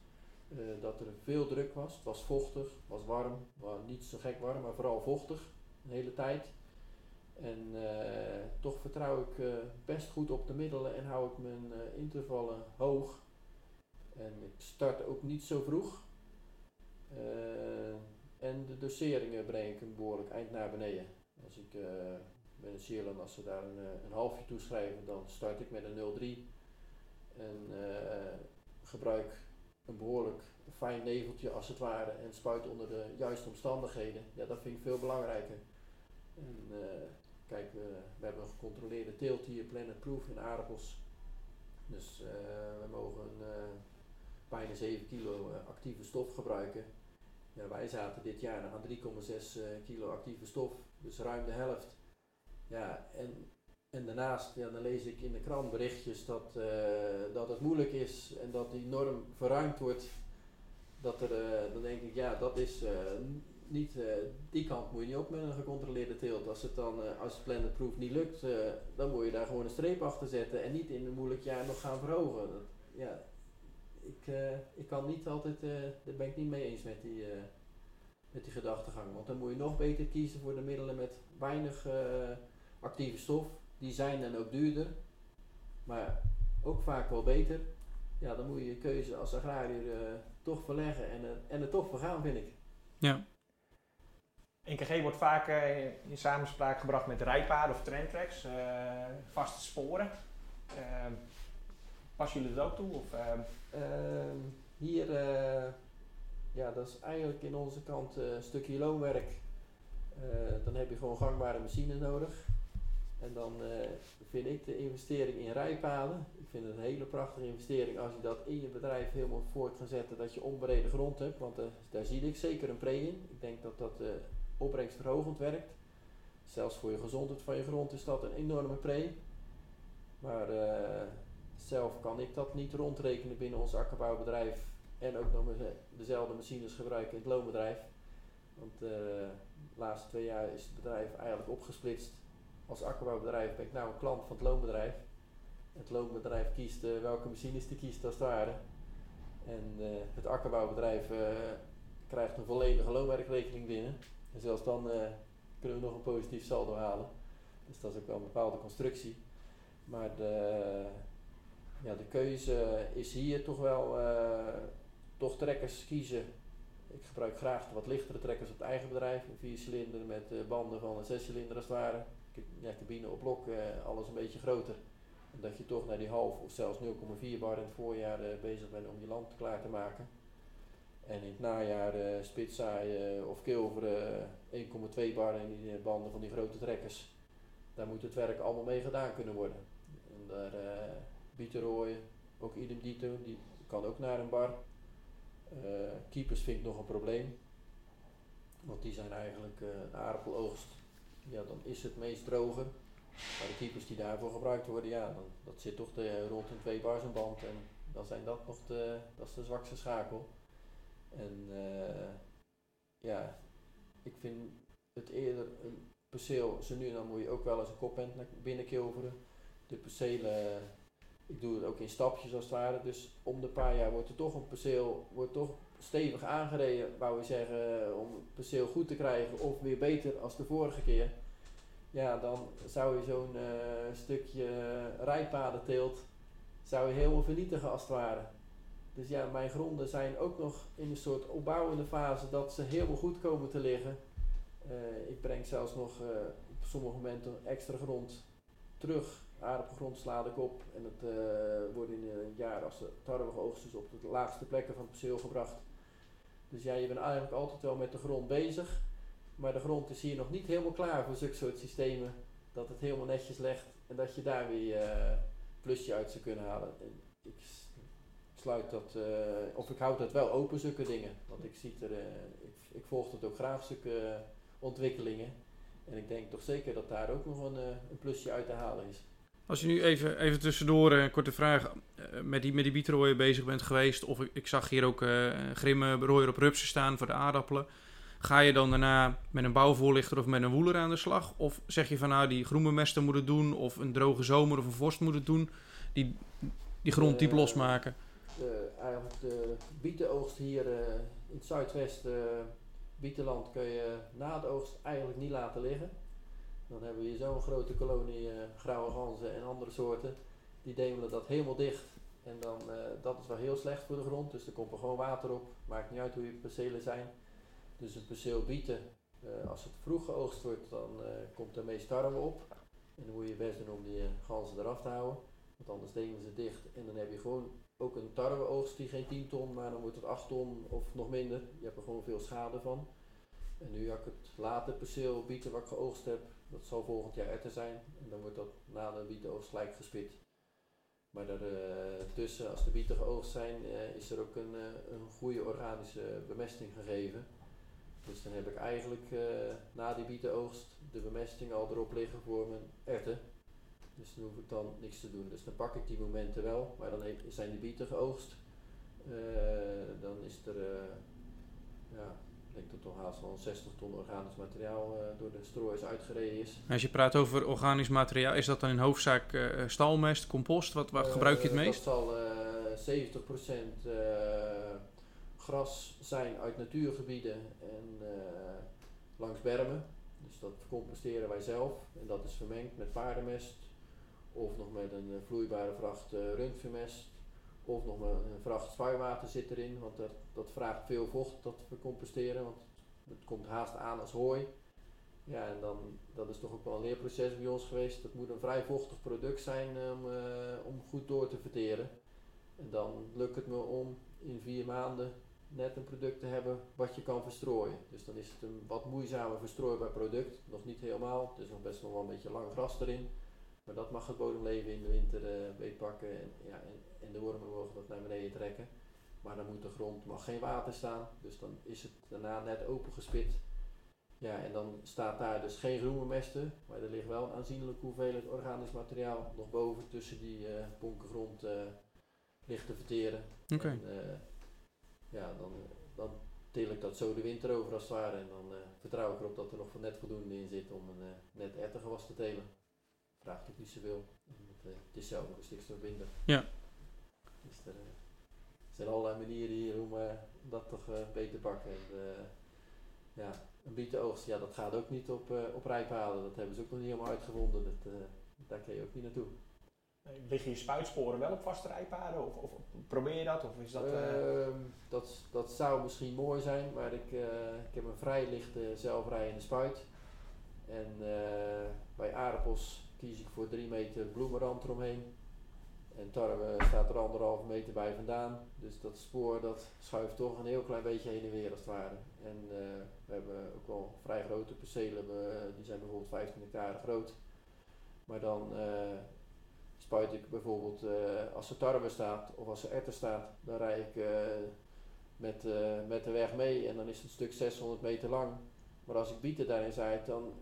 Speaker 3: Uh, dat er veel druk was. Het was vochtig, het was warm. Well, niet zo gek warm, maar vooral vochtig. De hele tijd. En toch vertrouw ik best goed op de middelen en hou ik mijn intervallen hoog. En ik start ook niet zo vroeg. en de doseringen breng ik een behoorlijk eind naar beneden. Als ik met een Sierland, als ze daar een, een halfje toeschrijven, dan start ik met een 0,3 en gebruik een behoorlijk fijn neveltje als het ware en spuit onder de juiste omstandigheden. Ja, dat vind ik veel belangrijker. En uh, kijk, we, we hebben een gecontroleerde teelt hier, Planet Proof in aardappels. Dus we mogen bijna 7 kilo actieve stof gebruiken. Ja, wij zaten dit jaar aan 3,6 kilo actieve stof dus ruim de helft. Ja, en, en daarnaast ja, dan lees ik in de krant berichtjes dat, uh, dat het moeilijk is en dat die norm verruimd wordt. Dat er, uh, dan denk ik, ja, dat is uh, niet, die kant moet je niet op met een gecontroleerde teelt. Als het dan, als het planet proof niet lukt, dan moet je daar gewoon een streep achter zetten en niet in een moeilijk jaar nog gaan verhogen. Ja, ik, ik kan niet altijd, daar ben ik niet mee eens met die, met die gedachtegang. Want dan moet je nog beter kiezen voor de middelen met weinig actieve stof. Die zijn dan ook duurder, maar ook vaak wel beter. Ja, dan moet je je keuze als agrariër uh, toch verleggen en, uh, en er toch voor gaan, vind ik.
Speaker 2: Ja.
Speaker 1: NKG wordt vaak in samenspraak gebracht met rijpaden of trendtracks, vaste sporen. Ehm, passen jullie dat ook toe? Of, ehm?
Speaker 3: Ehm, hier ja, dat is eigenlijk in onze kant uh, een stukje loonwerk. Uh, dan heb je gewoon gangbare machine nodig. En dan uh, vind ik de investering in rijpaden, ik vind het een hele prachtige investering als je dat in je bedrijf helemaal voort kan zetten, dat je onbereden grond hebt, want daar zie ik zeker een pre in. Ik denk dat dat opbrengstverhogend werkt. Zelfs voor je gezondheid van je grond is dat een enorme pre. Maar zelf kan ik dat niet rondrekenen binnen ons akkerbouwbedrijf en ook nog dezelfde machines gebruiken in het loonbedrijf. Want de laatste twee jaar is het bedrijf eigenlijk opgesplitst. Als akkerbouwbedrijf ben ik nou een klant van het loonbedrijf. Het loonbedrijf kiest uh, welke machines die kiest als het ware. En uh, het akkerbouwbedrijf krijgt een volledige loonwerkrekening binnen. En zelfs dan kunnen we nog een positief saldo halen. Dus dat is ook wel een bepaalde constructie. Maar de, ja, de keuze is hier toch wel toch trekkers kiezen. Ik gebruik graag de wat lichtere trekkers op het eigen bedrijf. Een 4 cilinder met banden van een 6 cilinder als het ware. Ja, cabine op blok, uh, alles een beetje groter. Dat je toch naar die half of zelfs 0,4 bar in het voorjaar uh, bezig bent om je land klaar te maken. En in het najaar uh, of kilveren 1,2 bar in die banden van die grote trekkers. Daar moet het werk allemaal mee gedaan kunnen worden. En daar uh, rooien, ook idem dito, die kan ook naar een bar. Uh, keepers vind ik nog een probleem. Want die zijn eigenlijk uh, een aardappeloogst. Ja, dan is het meest droger. Maar de keepers die daarvoor gebruikt worden, ja, dan, dat zit toch de, rond een 2 bars een band. En dan zijn dat nog de, dat is de zwakste schakel. En uh, ja, ik vind het eerder een perceel, zo nu dan moet je ook wel eens een kopend naar binnen kilveren. De percelen ik doe het ook in stapjes als het ware. Dus om de paar jaar wordt er toch een perceel wordt toch stevig aangereden, wou we zeggen, eh, om het perceel goed te krijgen of weer beter als de vorige keer. Ja, dan zou je zo'n uh, stukje rijpadenteelt zou je helemaal vernietigen als het ware. Dus ja, mijn gronden zijn ook nog in een soort opbouwende fase dat ze helemaal goed komen te liggen. Eh, ik breng zelfs nog eh, op sommige momenten extra grond terug. Aardappelgrond sla ik op en eh, wordt in een jaar als de tarwe geoogst is op de laagste plekken van het perceel gebracht. Dus ja, je bent eigenlijk altijd wel met de grond bezig. Maar de grond is hier nog niet helemaal klaar voor zulke soort systemen. Dat het helemaal netjes legt en dat je daar weer uh, plusje uit zou kunnen halen. En ik sluit dat, uh, of ik houd dat wel open, zulke dingen. Want ik, zie er, uh, ik, ik, volg dat ook graag, ontwikkelingen. En ik denk toch zeker dat daar ook nog een, een plusje uit te halen is.
Speaker 2: Als je nu even, even tussendoor een korte vraag met die, met die bietrooien bezig bent geweest, of ik, ik zag hier ook grimmen rooier op rupsen staan voor de aardappelen. Ga je dan daarna met een bouwvoorlichter of met een woeler aan de slag? Of zeg je van nou die groenbemester moet het doen, of een droge zomer of een vorst moet het doen, die, die grond diep losmaken?
Speaker 3: De, eigenlijk de bietenoogst hier uh, in het zuidwest, uh, bietenland, kun je na de oogst eigenlijk niet laten liggen. Dan hebben we hier zo'n grote kolonie grauwe ganzen en andere soorten. Die demelen dat helemaal dicht. En dan, dat is wel heel slecht voor de grond. Dus er komt er gewoon water op. Maakt niet uit hoe je percelen zijn. Dus het perceel bieten, uh, als het vroeg geoogst wordt, dan uh, komt er meest tarwe op. En dan moet je best doen om die uh, ganzen eraf te houden. Want anders demen ze dicht. En dan heb je gewoon ook een tarweoogst die geen 10 ton, maar dan wordt het 8 ton of nog minder. Je hebt er gewoon veel schade van. En nu ik het late perceel bieten wat ik geoogst heb, dat zal volgend jaar erter zijn. En dan wordt dat na de bietenoogst gelijk gespit. Maar daartussen, als de bieten geoogst zijn, is er ook een, een goede organische bemesting gegeven. Dus dan heb ik eigenlijk uh, na die bietenoogst de bemesting al erop liggen voor mijn erten. Dus dan hoef ik dan niks te doen. Dus dan pak ik die momenten wel, maar dan zijn die bieten geoogst. Uh, dan is er, uh, ja, ik denk dat toch haast wel 60 ton organisch materiaal door de strooiers uitgereden is.
Speaker 2: Als je praat over organisch materiaal, is dat dan in hoofdzaak stalmest, compost? Wat, wat gebruik je het meest?
Speaker 3: Dat zal 70% gras zijn uit natuurgebieden en uh, langs bermen. Dus dat composteren wij zelf en dat is vermengd met paardenmest of nog met een uh, vloeibare vracht uh, rundvermest of nog met een vracht zwaaiwater zit erin, want dat, dat vraagt veel vocht dat we composteren, want het komt haast aan als hooi. Ja, en dan, dat is toch ook wel een leerproces bij ons geweest. Dat moet een vrij vochtig product zijn om goed door te verteren. En dan lukt het me om in vier maanden net een product te hebben wat je kan verstrooien. Dus dan is het een wat moeizamer verstrooibaar product. Nog niet helemaal, is nog best wel een beetje lang gras erin. Maar dat mag het bodemleven in de winter uh, beetpakken en, ja, en, en, de wormen mogen dat naar beneden trekken. Maar dan moet de grond mag geen water staan, dus dan is het daarna net opengespit. Ja, en dan staat daar dus geen groenmesten, maar er ligt wel een aanzienlijke hoeveelheid organisch materiaal nog boven tussen die uh, bonkengrond uh, ligt te verteren.
Speaker 2: Okay.
Speaker 3: Ja, dan, dan til ik dat zo de winter over als het ware. En dan uh, vertrouw ik erop dat er nog net voldoende in zit om een uh, net erwtengewas te telen. Vraagt ook niet zoveel. Het, uh, het is zelf ook een stikstofbinder.
Speaker 2: Ja.
Speaker 3: Dus er zijn allerlei manieren hier om dat toch beter te pakken. En, ja, een bietenoogst, ja, dat gaat ook niet op, op rijpaden. Dat hebben ze ook nog niet helemaal uitgevonden. Dat, daar kun je ook niet naartoe.
Speaker 1: Liggen je spuitsporen wel op vaste rijpaden? Of, of, probeer je dat? Of is dat,
Speaker 3: uh... uh, dat, dat zou misschien mooi zijn, maar ik, uh, ik heb een vrij lichte zelfrijdende spuit. En eh, bij aardappels kies ik voor 3 meter bloemenrand eromheen. En tarwe staat er anderhalve meter bij vandaan. Dus dat spoor dat schuift toch een heel klein beetje heen en weer als het ware. En we hebben ook wel vrij grote percelen, die zijn bijvoorbeeld 15 hectare groot. Maar dan spuit ik bijvoorbeeld uh, als er tarwe staat of als er erwten staat, dan rij ik uh, met, uh, met de weg mee en dan is het stuk 600 meter lang. Maar als ik bieten daarin zaait, dan,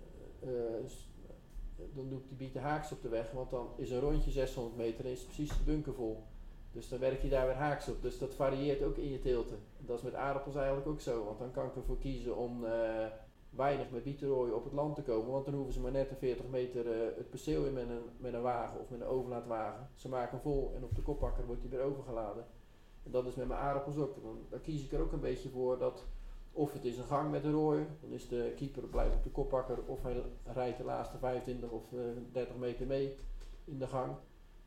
Speaker 3: dan doe ik die bieten haaks op de weg, want dan is een rondje 600 meter en is precies de bunker vol. Dus dan werk je daar weer haaks op. Dus dat varieert ook in je teelten. dat is met aardappels eigenlijk ook zo, want dan kan ik ervoor kiezen om weinig met bietenrooien op het land te komen. Want dan hoeven ze maar net een 40 meter uh, het perceel in met een, met een wagen of met een overlaatwagen. Ze maken vol en op de koppakker wordt hij weer overgeladen. En dat is met mijn aardappels ook. Dan, kies ik er ook een beetje voor dat of het is een gang met een rooien, dan is de keeper blijft op de koppakker of hij rijdt de laatste 25 of uh, 30 meter mee in de gang.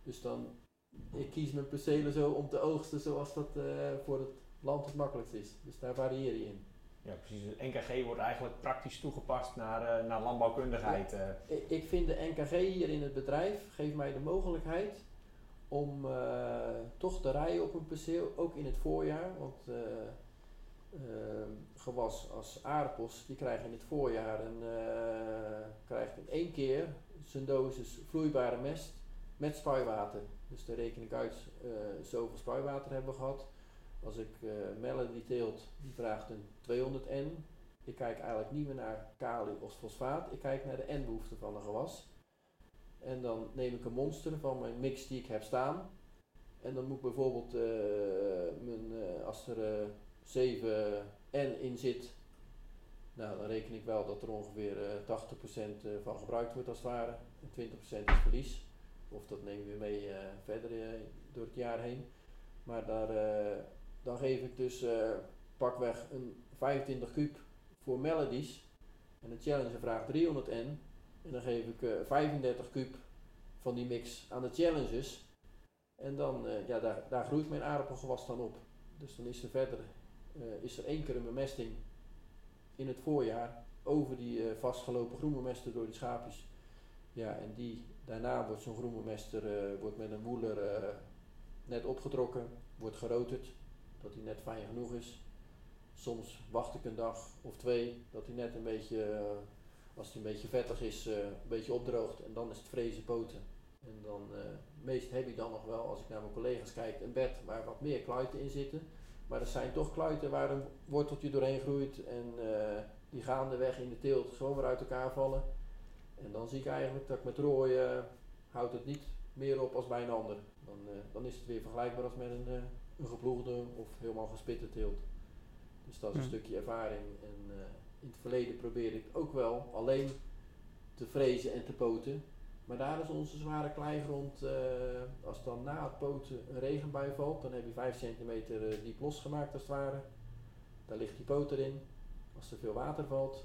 Speaker 3: Dus dan ik kies mijn percelen zo om te oogsten zoals dat eh, voor het land het makkelijkst is. Dus daar varieer je in.
Speaker 1: Ja, precies. Het NKG wordt eigenlijk praktisch toegepast naar, eh, naar landbouwkundigheid. eh.
Speaker 3: Ik, vind de NKG hier in het bedrijf geeft mij de mogelijkheid om eh, toch te rijden op een perceel, ook in het voorjaar. Want gewas als aardappels, die krijgen in het voorjaar een, krijgt in één keer zijn dosis vloeibare mest met spuiwater. Dus daar reken ik uit zoveel spuiwater hebben we gehad. Als ik eh mellen die teelt, die vraagt een 200 N. Ik kijk eigenlijk niet meer naar kalium of fosfaat. Ik kijk naar de N-behoefte van een gewas. En dan neem ik een monster van mijn mix die ik heb staan. En dan moet ik bijvoorbeeld, eh, mijn, eh, als er eh 7 N in zit, nou, dan reken ik wel dat er ongeveer eh 80% eh, van gebruikt wordt als het ware. En 20% is verlies. Of dat neem je mee eh, verder eh, door het jaar heen. Maar daar, eh, dan geef ik dus eh, pakweg een 25 kuub voor Melodies. En de Challenger vraagt 300 N. En dan geef ik eh, 35 kuub van die mix aan de Challengers. En dan, eh, ja, daar, daar groeit mijn aardappelgewas dan op. Dus dan is er verder, is er één keer een bemesting in het voorjaar over die vastgelopen groenbemester door die schaapjes. Ja, en die, daarna wordt zo'n groenbemester wordt met een woeler net opgetrokken, wordt geroterd, dat hij net fijn genoeg is. Soms wacht ik een dag of twee, dat hij net een beetje, eh, als hij een beetje vettig is, eh, een beetje opdroogt. En dan is het vrezen poten. En dan, eh, meest heb je dan nog wel, als ik naar mijn collega's kijk, een bed waar wat meer kluiten in zitten. Maar er zijn toch kluiten waar een worteltje doorheen groeit en eh, die gaandeweg in de teelt gewoon weer uit elkaar vallen. En dan zie ik eigenlijk dat ik met rooien houdt het niet meer op als bij een ander. Dan, dan is het weer vergelijkbaar als met een, een geploegde of helemaal gespitte teelt. Dus dat is een
Speaker 2: Ja.
Speaker 3: stukje ervaring. En eh, in het verleden probeerde ik ook wel alleen te frezen en te poten. Maar daar is onze zware kleigrond, eh, als dan na het poten een regenbui valt, dan heb je 5 centimeter eh, diep losgemaakt als het ware. Daar ligt die poot erin. Als er veel water valt,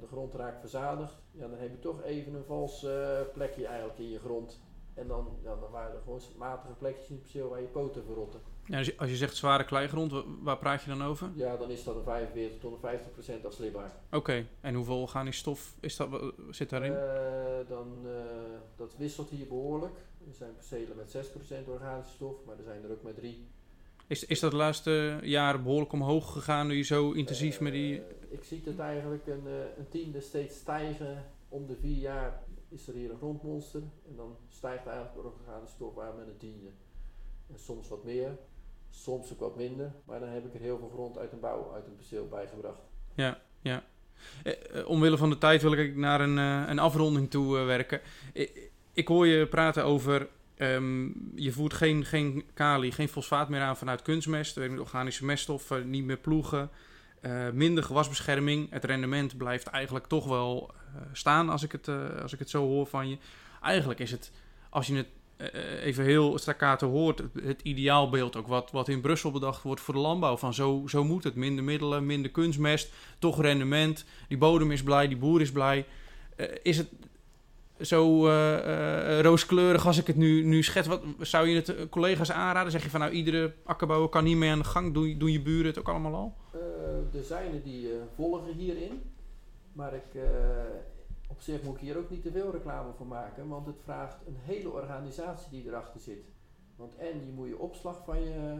Speaker 3: de grond raakt verzadigd, ja, dan heb je toch even een vals plekje eigenlijk in je grond. En dan, ja, dan waren er gewoon matige plekjes in het perceel waar je poten verrotten.
Speaker 2: Ja, als, je, als je zegt zware kleigrond, wa- waar praat je dan over?
Speaker 3: Ja, dan is dat een 45 tot een 50 procent afslibbaar.
Speaker 2: Oké, en hoeveel organisch stof is dat, zit daarin?
Speaker 3: Eh, dan, eh, dat wisselt hier behoorlijk. Er zijn percelen met 6% organische stof, maar er zijn er ook met 3.
Speaker 2: Is, is dat de laatste jaren behoorlijk omhoog gegaan nu je zo intensief met die...
Speaker 3: Eh, ik zie het eigenlijk een, een tiende steeds stijgen. Om de vier jaar is er hier een grondmonster. En dan stijgt eigenlijk de organische met een tiende. En soms wat meer, soms ook wat minder. Maar dan heb ik er heel veel grond uit een bouw, uit een perceel bijgebracht.
Speaker 2: Eh, eh, omwille van de tijd wil ik naar een, eh, een afronding toe eh, werken. Ik, hoor je praten over... ehm, je voert geen, geen kali, geen fosfaat meer aan vanuit kunstmest. Organische meststoffen, niet meer ploegen. Eh, minder gewasbescherming. Het rendement blijft eigenlijk toch wel eh, staan als ik, het, eh, als ik het zo hoor van je. Eigenlijk is het, als je het even heel staccato hoort, het, het ideaalbeeld ook wat, wat in Brussel bedacht wordt voor de landbouw. Van zo, zo moet het. Minder middelen, minder kunstmest, toch rendement. Die bodem is blij, die boer is blij. Is het zo eh, eh, rooskleurig als ik het nu, nu schets? Wat, zou je het eh, collega's aanraden? Zeg je van nou, iedere akkerbouwer kan niet mee aan de gang. Doen, doen je buren het ook allemaal al?
Speaker 3: Er zijn er die volgen hierin. Maar ik, op zich moet ik hier ook niet te veel reclame voor maken. Want het vraagt een hele organisatie die erachter zit. Want en je moet je opslag van je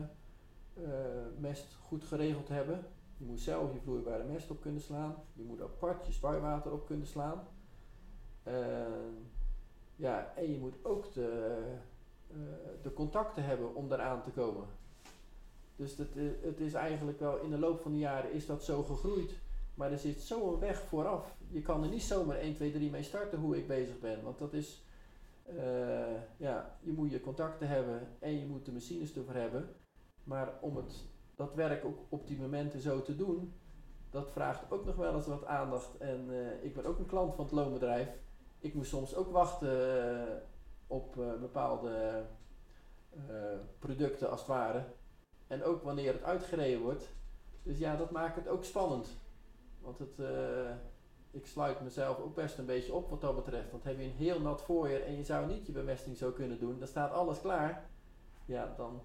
Speaker 3: mest goed geregeld hebben. Je moet zelf je vloeibare mest op kunnen slaan. Je moet apart je spuiwater op kunnen slaan. Eh, ja, en je moet ook de, eh, de contacten hebben om daaraan te komen. Dus eh, het is eigenlijk wel in de loop van de jaren is dat zo gegroeid. Maar er zit zo'n weg vooraf. Je kan er niet zomaar 1, 2, 3 mee starten hoe ik bezig ben. Want dat is, ja, je moet je contacten hebben en je moet de machines ervoor hebben. Maar om het, dat werk ook op die momenten zo te doen, dat vraagt ook nog wel eens wat aandacht. En ik ben ook een klant van het loonbedrijf. Ik moet soms ook wachten eh, op eh, bepaalde eh, producten als het ware. En ook wanneer het uitgereden wordt. Dus ja, dat maakt het ook spannend. Want het, ik sluit mezelf ook best een beetje op wat dat betreft. Want heb je een heel nat voorjaar en je zou niet je bemesting zo kunnen doen, dan staat alles klaar. Ja, dan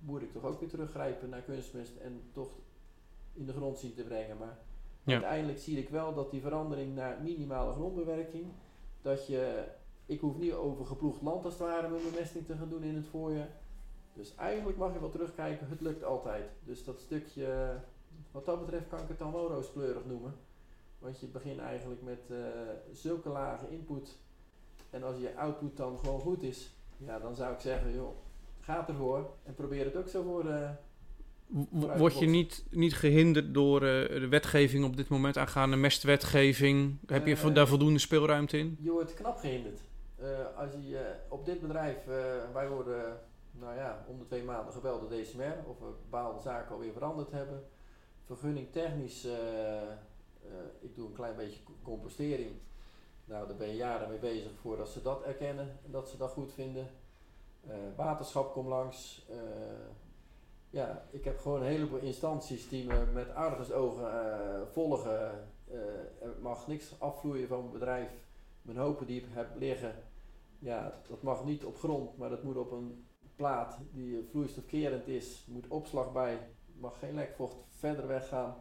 Speaker 3: moet ik toch ook weer teruggrijpen naar kunstmest en toch in de grond zien te brengen. Maar
Speaker 2: Ja.
Speaker 3: uiteindelijk zie ik wel dat die verandering naar minimale grondbewerking, dat je, ik hoef niet over geploegd land als het ware mijn bemesting te gaan doen in het voorjaar. Dus eigenlijk mag je wel terugkijken, het lukt altijd. Dus dat stukje, wat dat betreft kan ik het dan wel rooskleurig noemen. Want je begint eigenlijk met eh, zulke lage input. En als je output dan gewoon goed is, ja, dan zou ik zeggen, joh, ga ervoor en probeer het ook zo voor. eh,
Speaker 2: Word je niet, niet gehinderd door eh, de wetgeving op dit moment aangaande mestwetgeving? Heb je
Speaker 3: Eh,
Speaker 2: daar voldoende speelruimte in?
Speaker 3: je wordt knap gehinderd. Eh, als je op dit bedrijf, wij worden nou ja, om de twee maanden gebeld door DCMR of we bepaalde zaken alweer veranderd hebben. Vergunning technisch, ik doe een klein beetje co- compostering. Nou, daar ben je jaren mee bezig voordat ze dat erkennen en dat ze dat goed vinden. Waterschap komt langs. Ja, ik heb gewoon een heleboel instanties die me met argusogen eh volgen. Eh, er mag niks afvloeien van mijn bedrijf. Mijn hopen die ik heb liggen, ja, dat mag niet op grond, maar dat moet op een plaat die vloeistofkerend is. Moet opslag bij, mag geen lekvocht verder weggaan.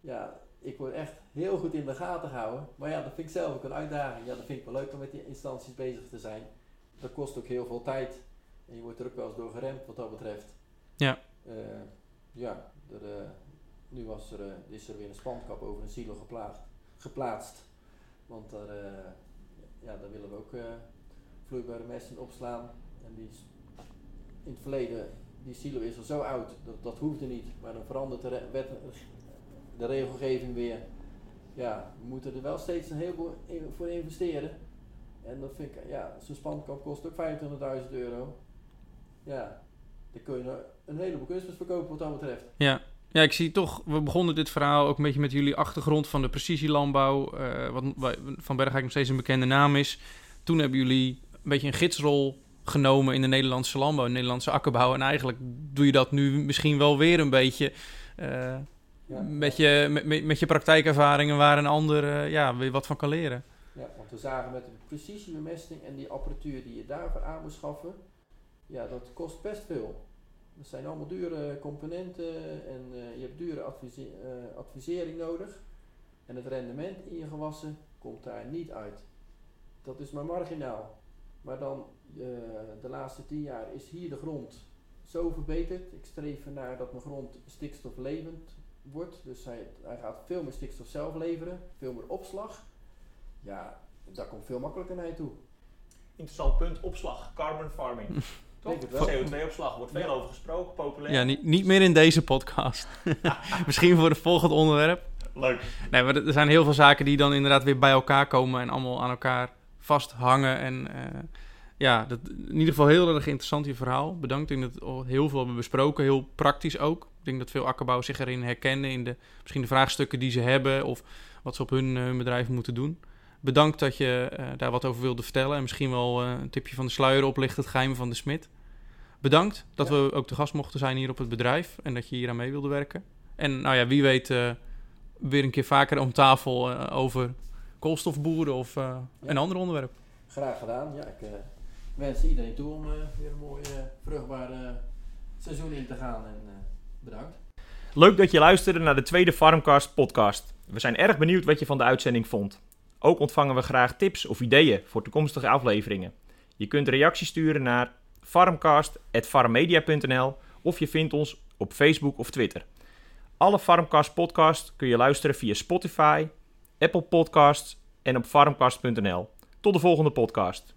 Speaker 3: Ja, ik word echt heel goed in de gaten gehouden. Maar ja, dat vind ik zelf ook een uitdaging. Ja, dat vind ik wel leuk om met die instanties bezig te zijn. Dat kost ook heel veel tijd. En je wordt er ook wel eens door geremd wat dat betreft.
Speaker 2: Ja.
Speaker 3: Eh, ja, er, eh, nu was er, eh, is er weer een spantkap over een silo geplaagd, geplaatst. Want daar, ja, daar willen we ook vloeibare mest in opslaan. En die is in het verleden, die silo is al zo oud, dat, dat hoefde niet. Maar dan verandert de, wet, de regelgeving weer. Ja, we moeten er wel steeds een heleboel voor investeren. En dat vind ik, ja, zo'n spantkap kost ook 25.000 euro. Ja, dan kun je een heleboel kunstmest verkopen wat dat betreft.
Speaker 2: Ja. ja, ik zie toch, we begonnen dit verhaal ook een beetje met jullie achtergrond van de precisielandbouw, eh, wat van Bergijk nog steeds een bekende naam is. Toen hebben jullie een beetje een gidsrol genomen in de Nederlandse landbouw, in de Nederlandse akkerbouw. En eigenlijk doe je dat nu misschien wel weer een beetje eh,
Speaker 3: Ja.
Speaker 2: met, je, met, met, met je praktijkervaringen waar een ander eh, ja, weer wat van kan leren.
Speaker 3: Ja, want we zagen met de precisiebemesting en die apparatuur die je daarvoor aan moet schaffen, ja, dat kost best veel. Dat zijn allemaal dure componenten en eh, je hebt dure advise- eh, advisering nodig. En het rendement in je gewassen komt daar niet uit. Dat is maar marginaal. Maar dan eh, de laatste tien jaar is hier de grond zo verbeterd. Ik streef ernaar dat mijn grond stikstoflevend wordt. Dus hij, hij gaat veel meer stikstof zelf leveren, veel meer opslag. Ja, daar komt veel makkelijker naar je toe.
Speaker 1: Interessant punt, opslag, carbon farming. *laughs* Toch?
Speaker 3: Denk het wel.
Speaker 1: CO2-opslag, wordt veel
Speaker 3: Ja.
Speaker 1: over gesproken, populair.
Speaker 2: Ja, niet, niet meer in deze podcast. *laughs* *laughs* Misschien voor het volgende onderwerp.
Speaker 1: Leuk.
Speaker 2: Nee, maar er zijn heel veel zaken die dan inderdaad weer bij elkaar komen en allemaal aan elkaar vasthangen. En eh, ja, dat, in ieder geval heel erg interessant je verhaal. Bedankt. Ik denk dat we al heel veel hebben besproken, heel praktisch ook. Ik denk dat veel akkerbouwers zich erin herkennen in de, misschien de vraagstukken die ze hebben of wat ze op hun, eh, hun bedrijf moeten doen. Bedankt dat je eh, daar wat over wilde vertellen en misschien wel eh, een tipje van de sluier oplicht, het geheim van de smid. Bedankt dat
Speaker 3: Ja.
Speaker 2: we ook te gast mochten zijn hier op het bedrijf en dat je hier aan mee wilde werken. En nou ja, wie weet eh, weer een keer vaker om tafel eh, over koolstofboeren of eh,
Speaker 3: Ja.
Speaker 2: een ander onderwerp.
Speaker 3: Graag gedaan. Ja, ik eh, wens iedereen toe om weer een mooi vruchtbare seizoen in te gaan. En eh, bedankt.
Speaker 1: Leuk dat je luisterde naar de tweede Farmcast podcast. We zijn erg benieuwd wat je van de uitzending vond. Ook ontvangen we graag tips of ideeën voor toekomstige afleveringen. Je kunt reacties sturen naar farmcast.farmmedia.nl of je vindt ons op Facebook of Twitter. Alle Farmcast podcasts kun je luisteren via Spotify, Apple Podcasts en op farmcast.nl. Tot de volgende podcast.